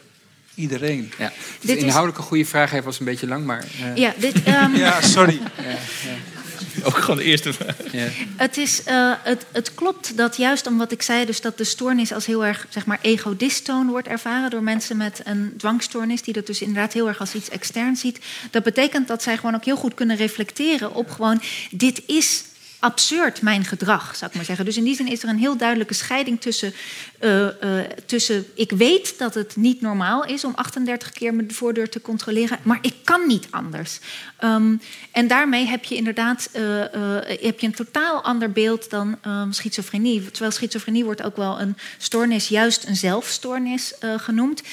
Speaker 6: iedereen.
Speaker 7: Ja.
Speaker 8: Dit is-
Speaker 7: inhoudelijk een goede vraag. Hij was een beetje lang, maar... eh,
Speaker 8: Ja, dit, ehm,
Speaker 6: Ja, sorry.
Speaker 2: ook gewoon de eerste vraag.
Speaker 7: ja.
Speaker 8: Het, is, eh, het, het klopt dat juist om wat ik zei, dus dat de stoornis als heel erg zeg maar, ego-dystoon wordt ervaren door mensen met een dwangstoornis, die dat dus inderdaad heel erg als iets extern ziet. Dat betekent dat zij gewoon ook heel goed kunnen reflecteren op gewoon, dit is absurd mijn gedrag, zou ik maar zeggen. Dus in die zin is er een heel duidelijke scheiding tussen, uh, uh, tussen ik weet dat het niet normaal is om 38 keer mijn voordeur te controleren, maar ik kan niet anders. Um, en daarmee heb je inderdaad uh, heb je een totaal ander beeld dan um, schizofrenie. Terwijl schizofrenie wordt ook wel een stoornis, juist een zelfstoornis genoemd.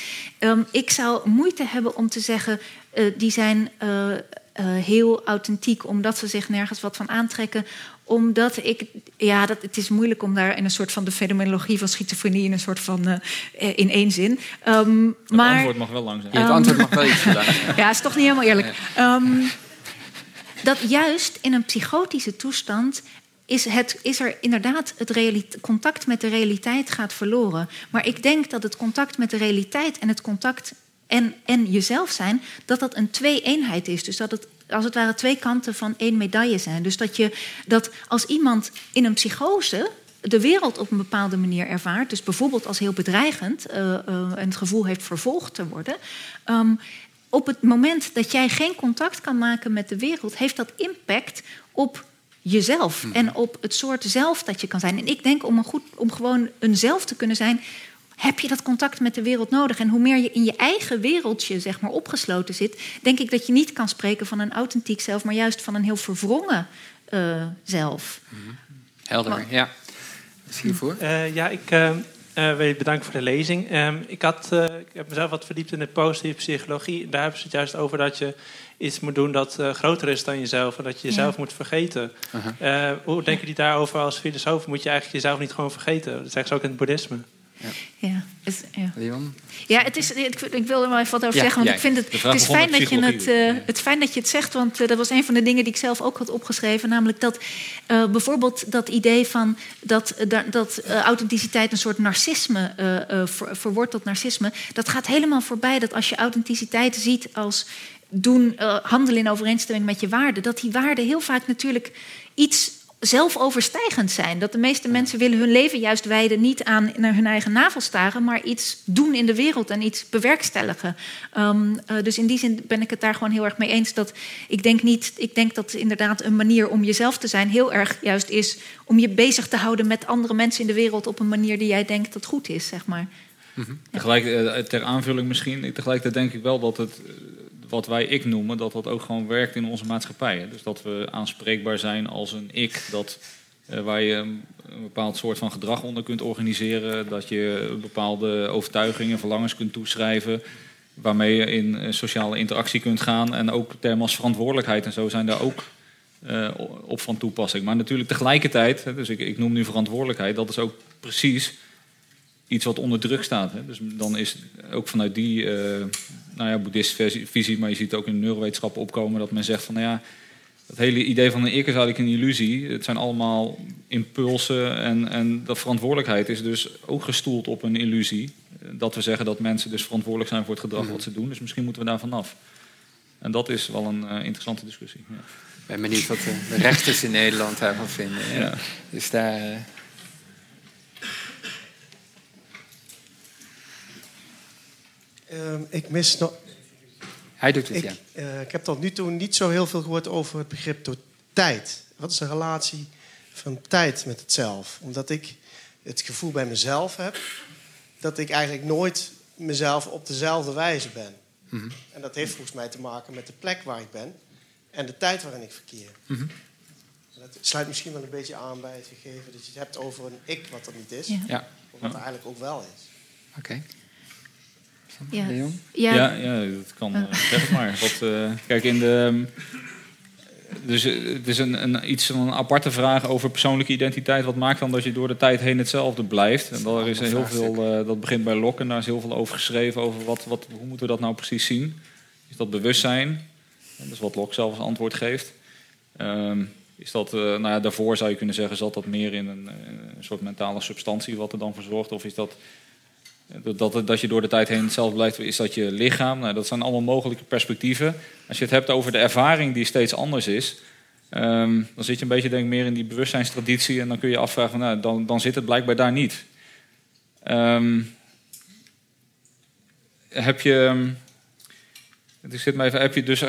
Speaker 8: Um, ik zou moeite hebben om te zeggen, die zijn heel authentiek, omdat ze zich nergens wat van aantrekken. Omdat ik, ja, dat, het is moeilijk om daar in een soort van de fenomenologie van schizofrenie in een soort van uh, in één zin. Um,
Speaker 2: het
Speaker 8: maar,
Speaker 2: antwoord mag wel lang zijn.
Speaker 7: Ja, het antwoord mag wel iets lang zijn.
Speaker 8: ja, is toch niet helemaal eerlijk. Um, dat juist in een psychotische toestand is, het, is er inderdaad het contact met de realiteit gaat verloren. Maar ik denk dat het contact met de realiteit en het contact en, en jezelf zijn, dat dat een twee-eenheid is. Dus dat het als het ware twee kanten van één medaille zijn. Dus dat, je, dat als iemand in een psychose de wereld op een bepaalde manier ervaart, dus bijvoorbeeld als heel bedreigend uh, uh, en het gevoel heeft vervolgd te worden. Um, op het moment dat jij geen contact kan maken met de wereld, heeft dat impact op jezelf hmm. en op het soort zelf dat je kan zijn. En ik denk om, een goed, om gewoon een zelf te kunnen zijn, heb je dat contact met de wereld nodig. En hoe meer je in je eigen wereldje zeg maar, opgesloten zit, denk ik dat je niet kan spreken van een authentiek zelf, maar juist van een heel verwrongen uh, zelf.
Speaker 7: Helder, maar, ja. Wat zie je voor?
Speaker 9: Uh, ja, ik uh, wil je bedanken voor de lezing. Ehm, ik, had, ik heb mezelf wat verdiept in de positieve psychologie. Daar hebben ze het juist over dat je iets moet doen dat groter is dan jezelf en dat je jezelf ja. moet vergeten. -huh. hoe denken jullie daarover als filosoof? Moet je eigenlijk jezelf niet gewoon vergeten? Dat zeggen ze ook in het boeddhisme.
Speaker 8: Ja. Ja, het, ja.
Speaker 7: Leon?
Speaker 8: Ja, het is, ik, ik wil er wel even wat over ja, zeggen. Want jij. ik vind het, het is fijn dat, je het, uh, het fijn dat je het zegt. Want uh, dat was een van de dingen die ik zelf ook had opgeschreven. Namelijk dat uh, bijvoorbeeld dat idee van dat, dat authenticiteit een soort narcisme ver, verwortelt narcisme. Dat gaat helemaal voorbij dat als je authenticiteit ziet als doen, handelen in overeenstemming met je waarden. Dat die waarden heel vaak natuurlijk iets zelfoverstijgend zijn. Dat de meeste mensen willen hun leven juist wijden niet aan naar hun eigen navelstaren, maar iets doen in de wereld en iets bewerkstelligen. Um, uh, dus in die zin ben ik het daar gewoon heel erg mee eens. Dat ik denk niet, ik denk dat inderdaad een manier om jezelf te zijn heel erg juist is om je bezig te houden met andere mensen in de wereld op een manier die jij denkt dat goed is, zeg maar.
Speaker 2: Mm -hmm. Tegelijk, uh, ter aanvulling misschien, tegelijkertijd denk ik wel dat het wat wij ik noemen, dat dat ook gewoon werkt in onze maatschappij. Dus dat we aanspreekbaar zijn als een ik, dat, uh, waar je een, bepaald soort van gedrag onder kunt organiseren, dat je bepaalde overtuigingen, verlangens kunt toeschrijven, waarmee je in uh, sociale interactie kunt gaan. En ook termen als verantwoordelijkheid en zo zijn daar ook uh, op van toepassing. Maar natuurlijk tegelijkertijd, dus ik, ik noem nu verantwoordelijkheid, dat is ook precies iets wat onder druk staat. Hè. Dus dan is ook vanuit die nou ja, boeddhistische visie, maar je ziet ook in de neurowetenschappen opkomen dat men zegt van nou ja, dat hele idee van een ik is eigenlijk een illusie. Het zijn allemaal impulsen en, en de verantwoordelijkheid is dus ook gestoeld op een illusie. Dat we zeggen dat mensen dus verantwoordelijk zijn voor het gedrag wat ze doen. Dus misschien moeten we daar vanaf. En dat is wel een uh, interessante discussie. Ja.
Speaker 7: Ik ben benieuwd wat de rechters in Nederland daarvan vinden. Ja. Dus daar... Uh...
Speaker 10: Uh, ik mis nog.
Speaker 7: Hij doet het,
Speaker 10: ik,
Speaker 7: ja.
Speaker 10: Uh, ik heb tot nu toe niet zo heel veel gehoord over het begrip tijd. Wat is de relatie van tijd met het zelf? Omdat ik het gevoel bij mezelf heb dat ik eigenlijk nooit mezelf op dezelfde wijze ben. Mm -hmm. En dat heeft volgens mij te maken met de plek waar ik ben en de tijd waarin ik verkeer. Mm -hmm. Dat sluit misschien wel een beetje aan bij het gegeven dat je het hebt over een ik wat er niet is,
Speaker 7: ja.
Speaker 10: of wat er eigenlijk ook wel is.
Speaker 7: Oké. Okay.
Speaker 8: Ja.
Speaker 2: Ja. ja, ja, dat kan. Uh. zeg het maar. Wat, uh, kijk, in de. Dus het is een, een, iets van een aparte vraag over persoonlijke identiteit. Wat maakt dan dat je door de tijd heen hetzelfde blijft? En daar is heel veel, uh, dat begint bij Locke en daar is heel veel over geschreven. Over wat, wat, hoe moeten we dat nou precies zien? Is dat bewustzijn? Dat is wat Locke zelf als antwoord geeft. Um, is dat, nou ja, daarvoor zou je kunnen zeggen, zat dat meer in een, een soort mentale substantie wat er dan voor zorgt? Of is dat dat, dat je door de tijd heen hetzelfde blijft, is dat je lichaam. Nou, dat zijn allemaal mogelijke perspectieven. Als je het hebt over de ervaring die steeds anders is, um, dan zit je een beetje denk ik, meer in die bewustzijnstraditie en dan kun je afvragen, nou, dan, dan zit het blijkbaar daar niet. Um, heb je. Het zit me even, heb je dus,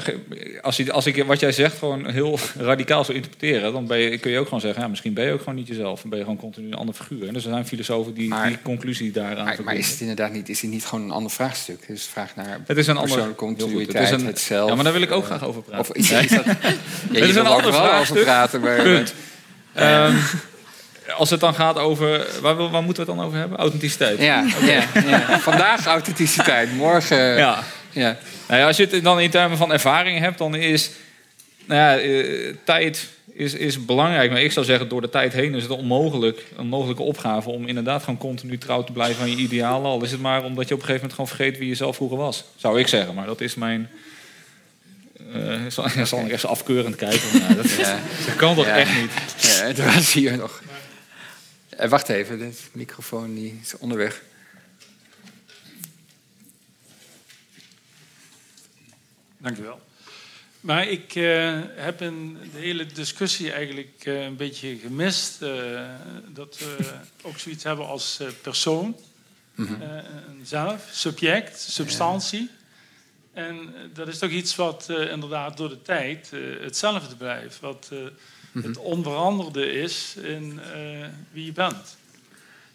Speaker 2: als, je, als ik wat jij zegt gewoon heel radicaal zou interpreteren, dan ben je, kun je ook gewoon zeggen, ja, misschien ben je ook gewoon niet jezelf. Dan ben je gewoon continu een andere figuur. En dus er zijn filosofen die
Speaker 7: Maar-
Speaker 2: die conclusie daaraan
Speaker 7: Maar, maar is het inderdaad niet, is het niet gewoon een ander vraagstuk? Het is een vraag naar
Speaker 2: Het is een ander- goed. Het
Speaker 7: continuïteit,
Speaker 2: is een-
Speaker 7: het zelf.
Speaker 2: Ja, maar daar wil ik ook graag over praten.
Speaker 7: Of is, is dat, ja,
Speaker 2: Het is een
Speaker 7: er
Speaker 2: ander
Speaker 7: wel over
Speaker 2: vraagstuk.
Speaker 7: praten. Maar,
Speaker 2: Punt. Ehm, als het dan gaat over... Waar, waar moeten we het dan over hebben? Authenticiteit.
Speaker 7: Ja, ja, ja. Vandaag authenticiteit, morgen...
Speaker 2: Ja.
Speaker 7: ja.
Speaker 2: Nou ja, als je het dan in termen van ervaring hebt, dan is nou ja, eh, tijd is, is belangrijk. Maar ik zou zeggen, door de tijd heen is het onmogelijk, een mogelijke opgave om inderdaad gewoon continu trouw te blijven aan je idealen. Al is het maar omdat je op een gegeven moment gewoon vergeet wie je zelf vroeger was. Zou ik zeggen, maar dat is mijn. eh zal, ja, zal ik even afkeurend kijken. Maar dat,
Speaker 7: Ja.
Speaker 2: dat kan toch
Speaker 7: Ja.
Speaker 2: echt niet?
Speaker 7: Ja, het was hier nog. Eh, wacht even, de microfoon die is onderweg.
Speaker 11: Dank u wel. Maar ik eh, heb in de hele discussie eigenlijk eh, een beetje gemist eh, dat we ook zoiets hebben als eh, persoon,
Speaker 7: Mhm.
Speaker 11: eh, zelf, subject, substantie. En dat is toch iets wat eh, inderdaad door de tijd eh, hetzelfde blijft, wat eh,
Speaker 7: Mhm.
Speaker 11: het onveranderde is in eh, wie je bent.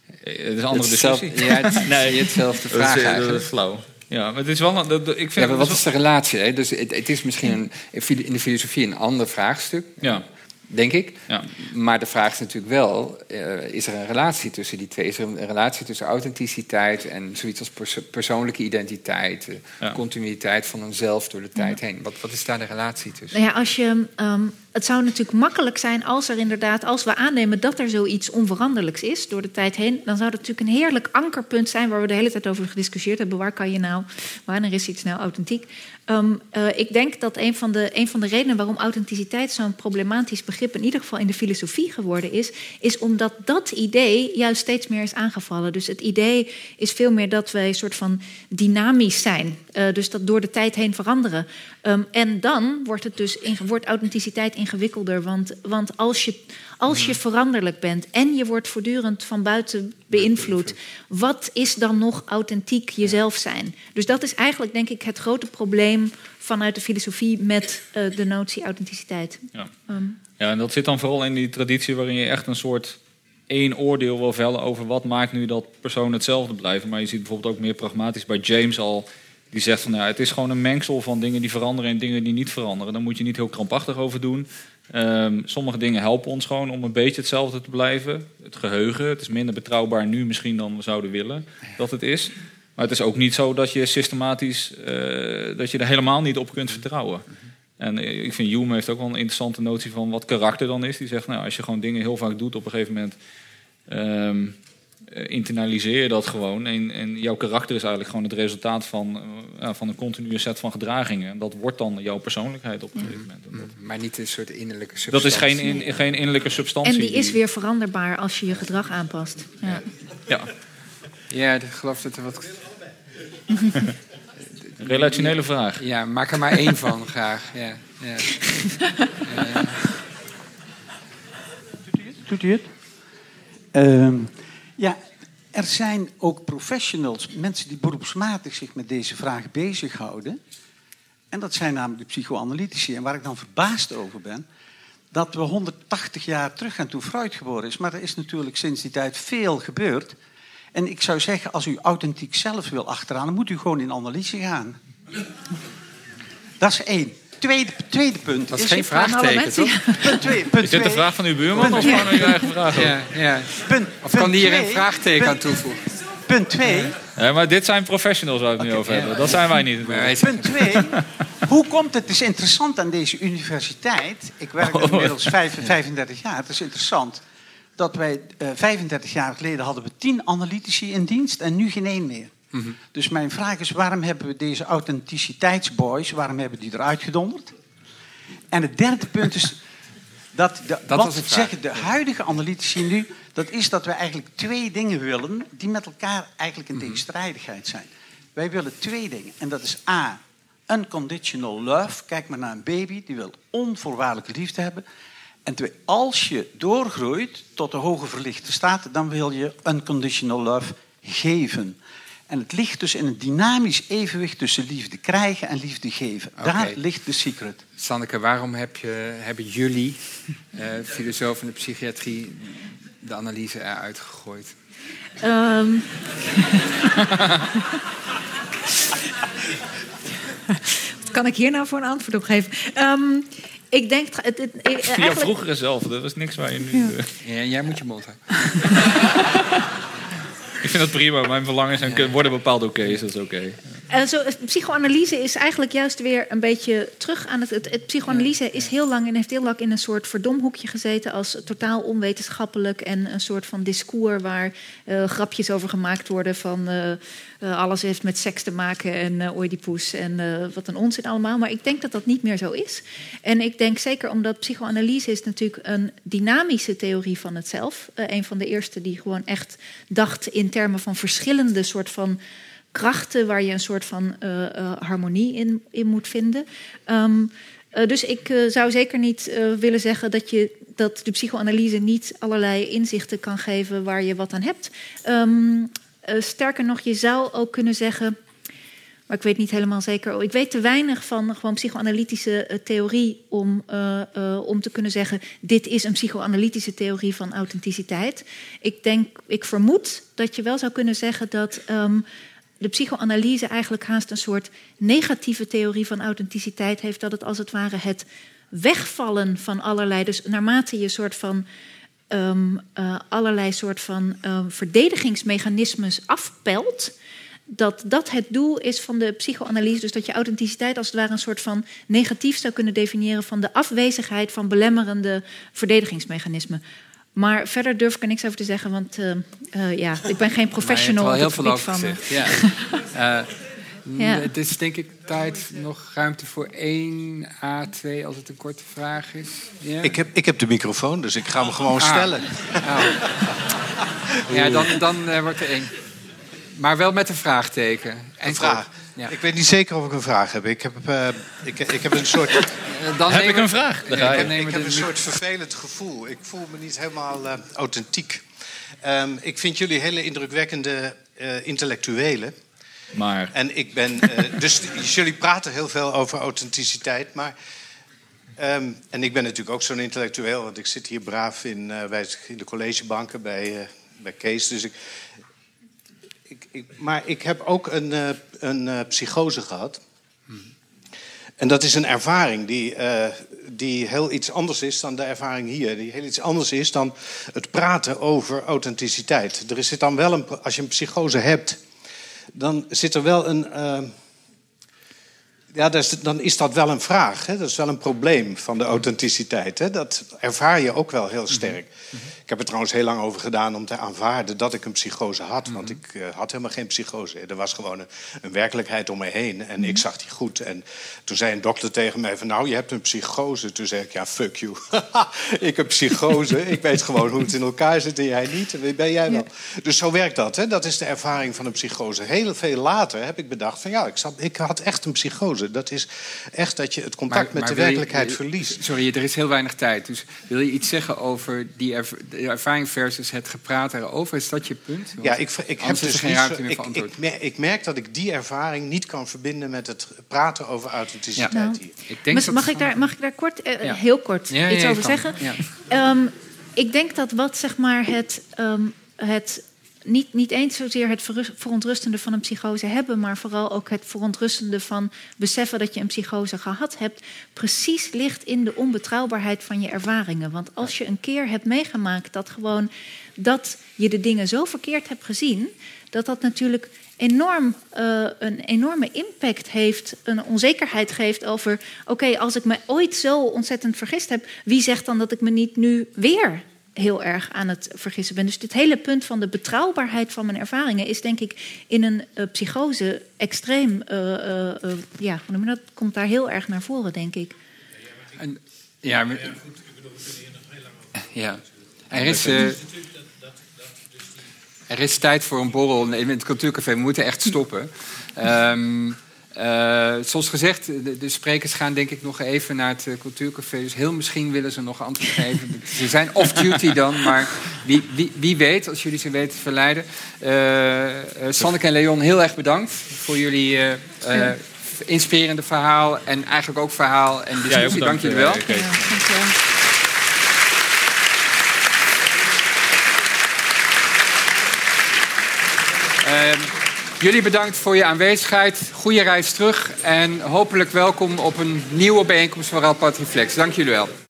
Speaker 2: Het is een andere
Speaker 7: Hetzelfde-
Speaker 2: discussie.
Speaker 7: ja, het is hetzelfde vraag
Speaker 2: dat
Speaker 7: eigenlijk.
Speaker 2: is flauw. Ja, maar het is wel... een- Dat, ik vind
Speaker 7: Ja, wat is de relatie? Hè? Dus het, het is misschien een, in de filosofie een ander vraagstuk,
Speaker 2: Ja.
Speaker 7: denk ik.
Speaker 2: Ja.
Speaker 7: Maar de vraag is natuurlijk wel, eh, is er een relatie tussen die twee? Is er een relatie tussen authenticiteit en zoiets als perso- persoonlijke identiteit, eh,
Speaker 2: Ja.
Speaker 7: continuïteit van eenzelf door de tijd heen? Wat, wat is daar de relatie tussen?
Speaker 8: Nou ja, als je, ehm, het zou natuurlijk makkelijk zijn als er inderdaad, als we aannemen dat er zoiets onveranderlijks is door de tijd heen, dan zou dat natuurlijk een heerlijk ankerpunt zijn waar we de hele tijd over gediscussieerd hebben. Waar kan je nou, wanneer is iets nou authentiek? Ehm, eh, ik denk dat een van, de, een van de redenen waarom authenticiteit zo'n problematisch begrip, in ieder geval in de filosofie geworden is, is omdat dat idee juist steeds meer is aangevallen. Dus het idee is veel meer dat wij een soort van dynamisch zijn. Eh, dus dat door de tijd heen veranderen. Ehm, en dan wordt, het dus inge- wordt authenticiteit ingewikkelder. Want, want als, je, als je veranderlijk bent en je wordt voortdurend van buiten beïnvloed, wat is dan nog authentiek jezelf zijn? Dus dat is eigenlijk, denk ik, het grote probleem vanuit de filosofie met eh, de notie authenticiteit.
Speaker 2: Ja.
Speaker 8: Ehm,
Speaker 2: Ja, en dat zit dan vooral in die traditie waarin je echt een soort één oordeel wil vellen over wat maakt nu dat personen hetzelfde blijven. Maar je ziet bijvoorbeeld ook meer pragmatisch bij James al. Die zegt van ja, het is gewoon een mengsel van dingen die veranderen en dingen die niet veranderen. Daar moet je niet heel krampachtig over doen. Ehm, sommige dingen helpen ons gewoon om een beetje hetzelfde te blijven. Het geheugen, het is minder betrouwbaar nu misschien dan we zouden willen dat het is. Maar het is ook niet zo dat je systematisch, eh, dat je er helemaal niet op kunt vertrouwen. En eh, ik vind Hume heeft ook wel een interessante notie van wat karakter dan is. Die zegt, nou, als je gewoon dingen heel vaak doet, op een gegeven moment ehm, eh, internaliseer je dat gewoon. En, en jouw karakter is eigenlijk gewoon het resultaat van, eh, ja, van een continue set van gedragingen. En dat wordt dan jouw persoonlijkheid op een gegeven moment. En dat-
Speaker 7: Maar niet een soort innerlijke
Speaker 2: Dat
Speaker 7: substantie.
Speaker 2: is geen, in, geen innerlijke substantie.
Speaker 8: en die is weer veranderbaar als je je gedrag aanpast. Ja.
Speaker 2: Ja,
Speaker 7: Ja, ik geloof dat er wat...
Speaker 2: een relationele vraag.
Speaker 7: Ja, maak er maar één van, graag. Ja, ja. Eh,
Speaker 12: Doet u het? Ehm, ja, er zijn ook professionals, mensen die beroepsmatig zich met deze vraag bezighouden. En dat zijn namelijk de psychoanalytici. En waar ik dan verbaasd over ben, dat we 180 jaar terug gaan toen Freud geboren is. Maar er is natuurlijk sinds die tijd veel gebeurd. En ik zou zeggen, als u authentiek zelf wil achteraan, dan moet u gewoon in analyse gaan. Dat is één. Tweede, tweede punt.
Speaker 7: Dat is
Speaker 12: is
Speaker 7: geen vraagteken, toch?
Speaker 12: Punt twee. Punt
Speaker 2: Is dit de vraag van uw buurman of gewoon uw eigen vraag?
Speaker 7: Ja, ja.
Speaker 12: Punt,
Speaker 7: Of
Speaker 12: punt
Speaker 7: kan die hier een vraagteken aan toevoegen?
Speaker 12: Punt twee.
Speaker 2: Ja, maar dit zijn professionals waar we het nu over hebben. Dat zijn wij niet.
Speaker 7: Maar
Speaker 12: Punt twee. Hoe komt het? Het is interessant aan deze universiteit. Ik werk er
Speaker 2: Oh.
Speaker 12: inmiddels vijf- 35 jaar. Het is interessant dat wij eh, 35 jaar geleden hadden we 10 analytici in dienst en nu geen één meer.
Speaker 7: Mhm.
Speaker 12: Dus mijn vraag is, waarom hebben we deze authenticiteitsboys, waarom hebben die eruit gedonderd? En het derde punt is dat, de,
Speaker 7: Dat
Speaker 12: wat zeggen de huidige analytici nu, dat is dat we eigenlijk twee dingen willen die met elkaar eigenlijk in tegenstrijdigheid zijn. Wij willen twee dingen. En dat is A, unconditional love. Kijk maar naar een baby, die wil onvoorwaardelijke liefde hebben. En twee, als je doorgroeit tot de hoge verlichte staat, dan wil je unconditional love geven. En het ligt dus in een dynamisch evenwicht tussen liefde krijgen en liefde geven. Daar
Speaker 7: Oké.
Speaker 12: ligt de secret.
Speaker 7: Sanneke, waarom heb je, hebben jullie, eh filosofen in de psychiatrie, de analyse eruit gegooid?
Speaker 8: Ehm. Wat kan ik hier nou voor een antwoord op geven? Ehm, ik denk... Het, het,
Speaker 2: Via
Speaker 8: eigenlijk-
Speaker 2: vroegere zelf, dat was niks waar je nu... eh,
Speaker 7: Ja, jij moet je mond houden.
Speaker 2: ik vind dat prima. Mijn verlangens en worden bepaald oké, dus dat is oké.
Speaker 8: Zo, eh, psychoanalyse is eigenlijk juist weer een beetje terug aan het. het, het psychoanalyse is heel lang en heeft heel lang in een soort verdomhoekje gezeten. als totaal onwetenschappelijk en een soort van discours. waar eh, grapjes over gemaakt worden van. eh, eh, alles heeft met seks te maken en eh Oedipus en wat een onzin allemaal. Maar ik denk dat dat niet meer zo is. En ik denk zeker omdat psychoanalyse is natuurlijk een dynamische theorie van het zelf. Een van de eerste die gewoon echt dacht in termen van verschillende soort van krachten waar je een soort van eh, eh, harmonie in, in moet vinden. Ehm, eh, dus ik zou zeker niet willen zeggen dat, je, dat de psychoanalyse niet allerlei inzichten kan geven waar je wat aan hebt. Ehm, eh, sterker nog, je zou ook kunnen zeggen. Maar ik weet niet helemaal zeker. Ik weet te weinig van gewoon psychoanalytische theorie om, om te kunnen zeggen: dit is een psychoanalytische theorie van authenticiteit. Ik denk, ik vermoed dat je wel zou kunnen zeggen dat ehm, de psychoanalyse eigenlijk haast een soort negatieve theorie van authenticiteit heeft. Dat het als het ware het wegvallen van allerlei. Dus naarmate je soort van. ehm, eh, allerlei soort van ehm, verdedigingsmechanismes afpelt dat dat het doel is van de psychoanalyse. Dus dat je authenticiteit als het ware een soort van negatief zou kunnen definiëren van de afwezigheid van belemmerende verdedigingsmechanismen. Maar verder durf ik er niks over te zeggen, want eh, eh, ja, ik ben geen professional
Speaker 7: Maar je
Speaker 8: op
Speaker 7: hebt er
Speaker 8: het
Speaker 7: heel veel
Speaker 8: gebied
Speaker 7: over
Speaker 8: van.
Speaker 7: gezegd. Ja. Eh,
Speaker 8: Ja.
Speaker 7: Het is denk ik tijd nog ruimte voor één A2 als het een korte vraag is. Ja?
Speaker 13: Ik heb, ik heb de microfoon, dus ik ga hem gewoon
Speaker 7: Ah.
Speaker 13: stellen.
Speaker 7: Ja, dan, dan eh, wordt er één. Maar wel met een vraagteken.
Speaker 13: Een vraag.
Speaker 7: Ja.
Speaker 13: Ik weet niet zeker of ik een vraag heb. Ik heb, eh, ik, ik heb een soort.
Speaker 7: dan
Speaker 2: Heb ik een vraag?
Speaker 7: Dan nemen
Speaker 13: ik heb een soort vervelend gevoel. Ik voel me niet helemaal eh, authentiek. Ehm, ik vind jullie hele indrukwekkende eh, intellectuelen.
Speaker 2: Maar
Speaker 13: En ik ben. dus jullie praten heel veel over authenticiteit, maar. ehm, en ik ben natuurlijk ook zo'n intellectueel, want ik zit hier braaf in, eh, bij, in de collegebanken bij, eh, bij Kees. Dus ik, ik, ik, maar ik heb ook een, eh, een eh, psychose gehad. En dat is een ervaring die, eh, die heel iets anders is dan de ervaring hier. Die heel iets anders is dan het praten over authenticiteit. Er zit dan wel een, als je een psychose hebt, dan zit er wel een. Ja, is- dan is dat wel een vraag. Hè? Dat is wel een probleem van de authenticiteit. Hè? Dat ervaar je ook wel heel sterk. Ik heb er trouwens heel lang over gedaan om te aanvaarden dat ik een psychose had. Want ik eh, had helemaal geen psychose. Er was gewoon een, een werkelijkheid om me heen. En ik zag die goed. En toen zei een dokter tegen mij van... nou, je hebt een psychose. Toen zei ik, ja, fuck you. ik heb psychose. ik weet gewoon hoe het in elkaar zit en jij niet. En ben jij wel. Dus zo werkt dat. Hè? Dat is de ervaring van een psychose. Heel veel later heb ik bedacht van... ja, ik, zat, ik had echt een psychose. Dat is echt dat je het contact
Speaker 7: Maar-
Speaker 13: met
Speaker 7: maar
Speaker 13: de werkelijkheid
Speaker 7: je-
Speaker 13: verliest.
Speaker 7: Sorry, er is heel weinig tijd. Dus wil je iets zeggen over die erv- de ervaring versus het gepraat erover? Is dat je punt? Want
Speaker 13: Ja, ik, ik heb dus
Speaker 7: er geen ruimte meer
Speaker 13: ik,
Speaker 7: voor antwoord.
Speaker 13: ik, ik merk dat ik die ervaring niet kan verbinden met het praten over authenticiteit
Speaker 8: Nou,
Speaker 13: hier.
Speaker 7: Ik denk
Speaker 8: Mag,
Speaker 7: dat-
Speaker 8: mag ik, daar, mag ik daar kort, eh,
Speaker 7: Ja.
Speaker 8: heel kort
Speaker 7: Ja, ja,
Speaker 8: iets over
Speaker 7: kan.
Speaker 8: zeggen?
Speaker 7: Ja.
Speaker 8: Ehm, ik denk dat wat zeg maar het, ehm, het niet, niet eens zozeer het verontrustende van een psychose hebben, maar vooral ook het verontrustende van beseffen dat je een psychose gehad hebt, precies ligt in de onbetrouwbaarheid van je ervaringen. Want als je een keer hebt meegemaakt dat gewoon dat je de dingen zo verkeerd hebt gezien, dat dat natuurlijk enorm, eh, een enorme impact heeft, een onzekerheid geeft over: oké, als ik me ooit zo ontzettend vergist heb, wie zegt dan dat ik me niet nu weer heel erg aan het vergissen ben? Dus dit hele punt van de betrouwbaarheid van mijn ervaringen is denk ik in een eh, psychose extreem, eh, eh, ja, hoe noem je dat? Komt daar heel erg naar voren, denk ik.
Speaker 7: En, ja, maar- ja. Er is, eh, er is tijd voor een borrel in het cultuurcafé. We moeten echt stoppen. Ehm, eh, Uh, zoals gezegd, de, de, sprekers gaan denk ik nog even naar het cultuurcafé. Dus heel misschien willen ze nog antwoord geven. ze zijn off-duty dan, maar wie, wie, wie, weet, als jullie ze weten te verleiden. Uh, Sanneke en Leon, heel erg bedankt voor jullie inspirerende verhaal. En eigenlijk ook verhaal en discussie. Ja, dank jullie wel. Ja, Ehm, jullie bedankt voor je aanwezigheid. Goede reis terug. En hopelijk welkom op een nieuwe bijeenkomst van Radboud Reflex. Dank jullie wel.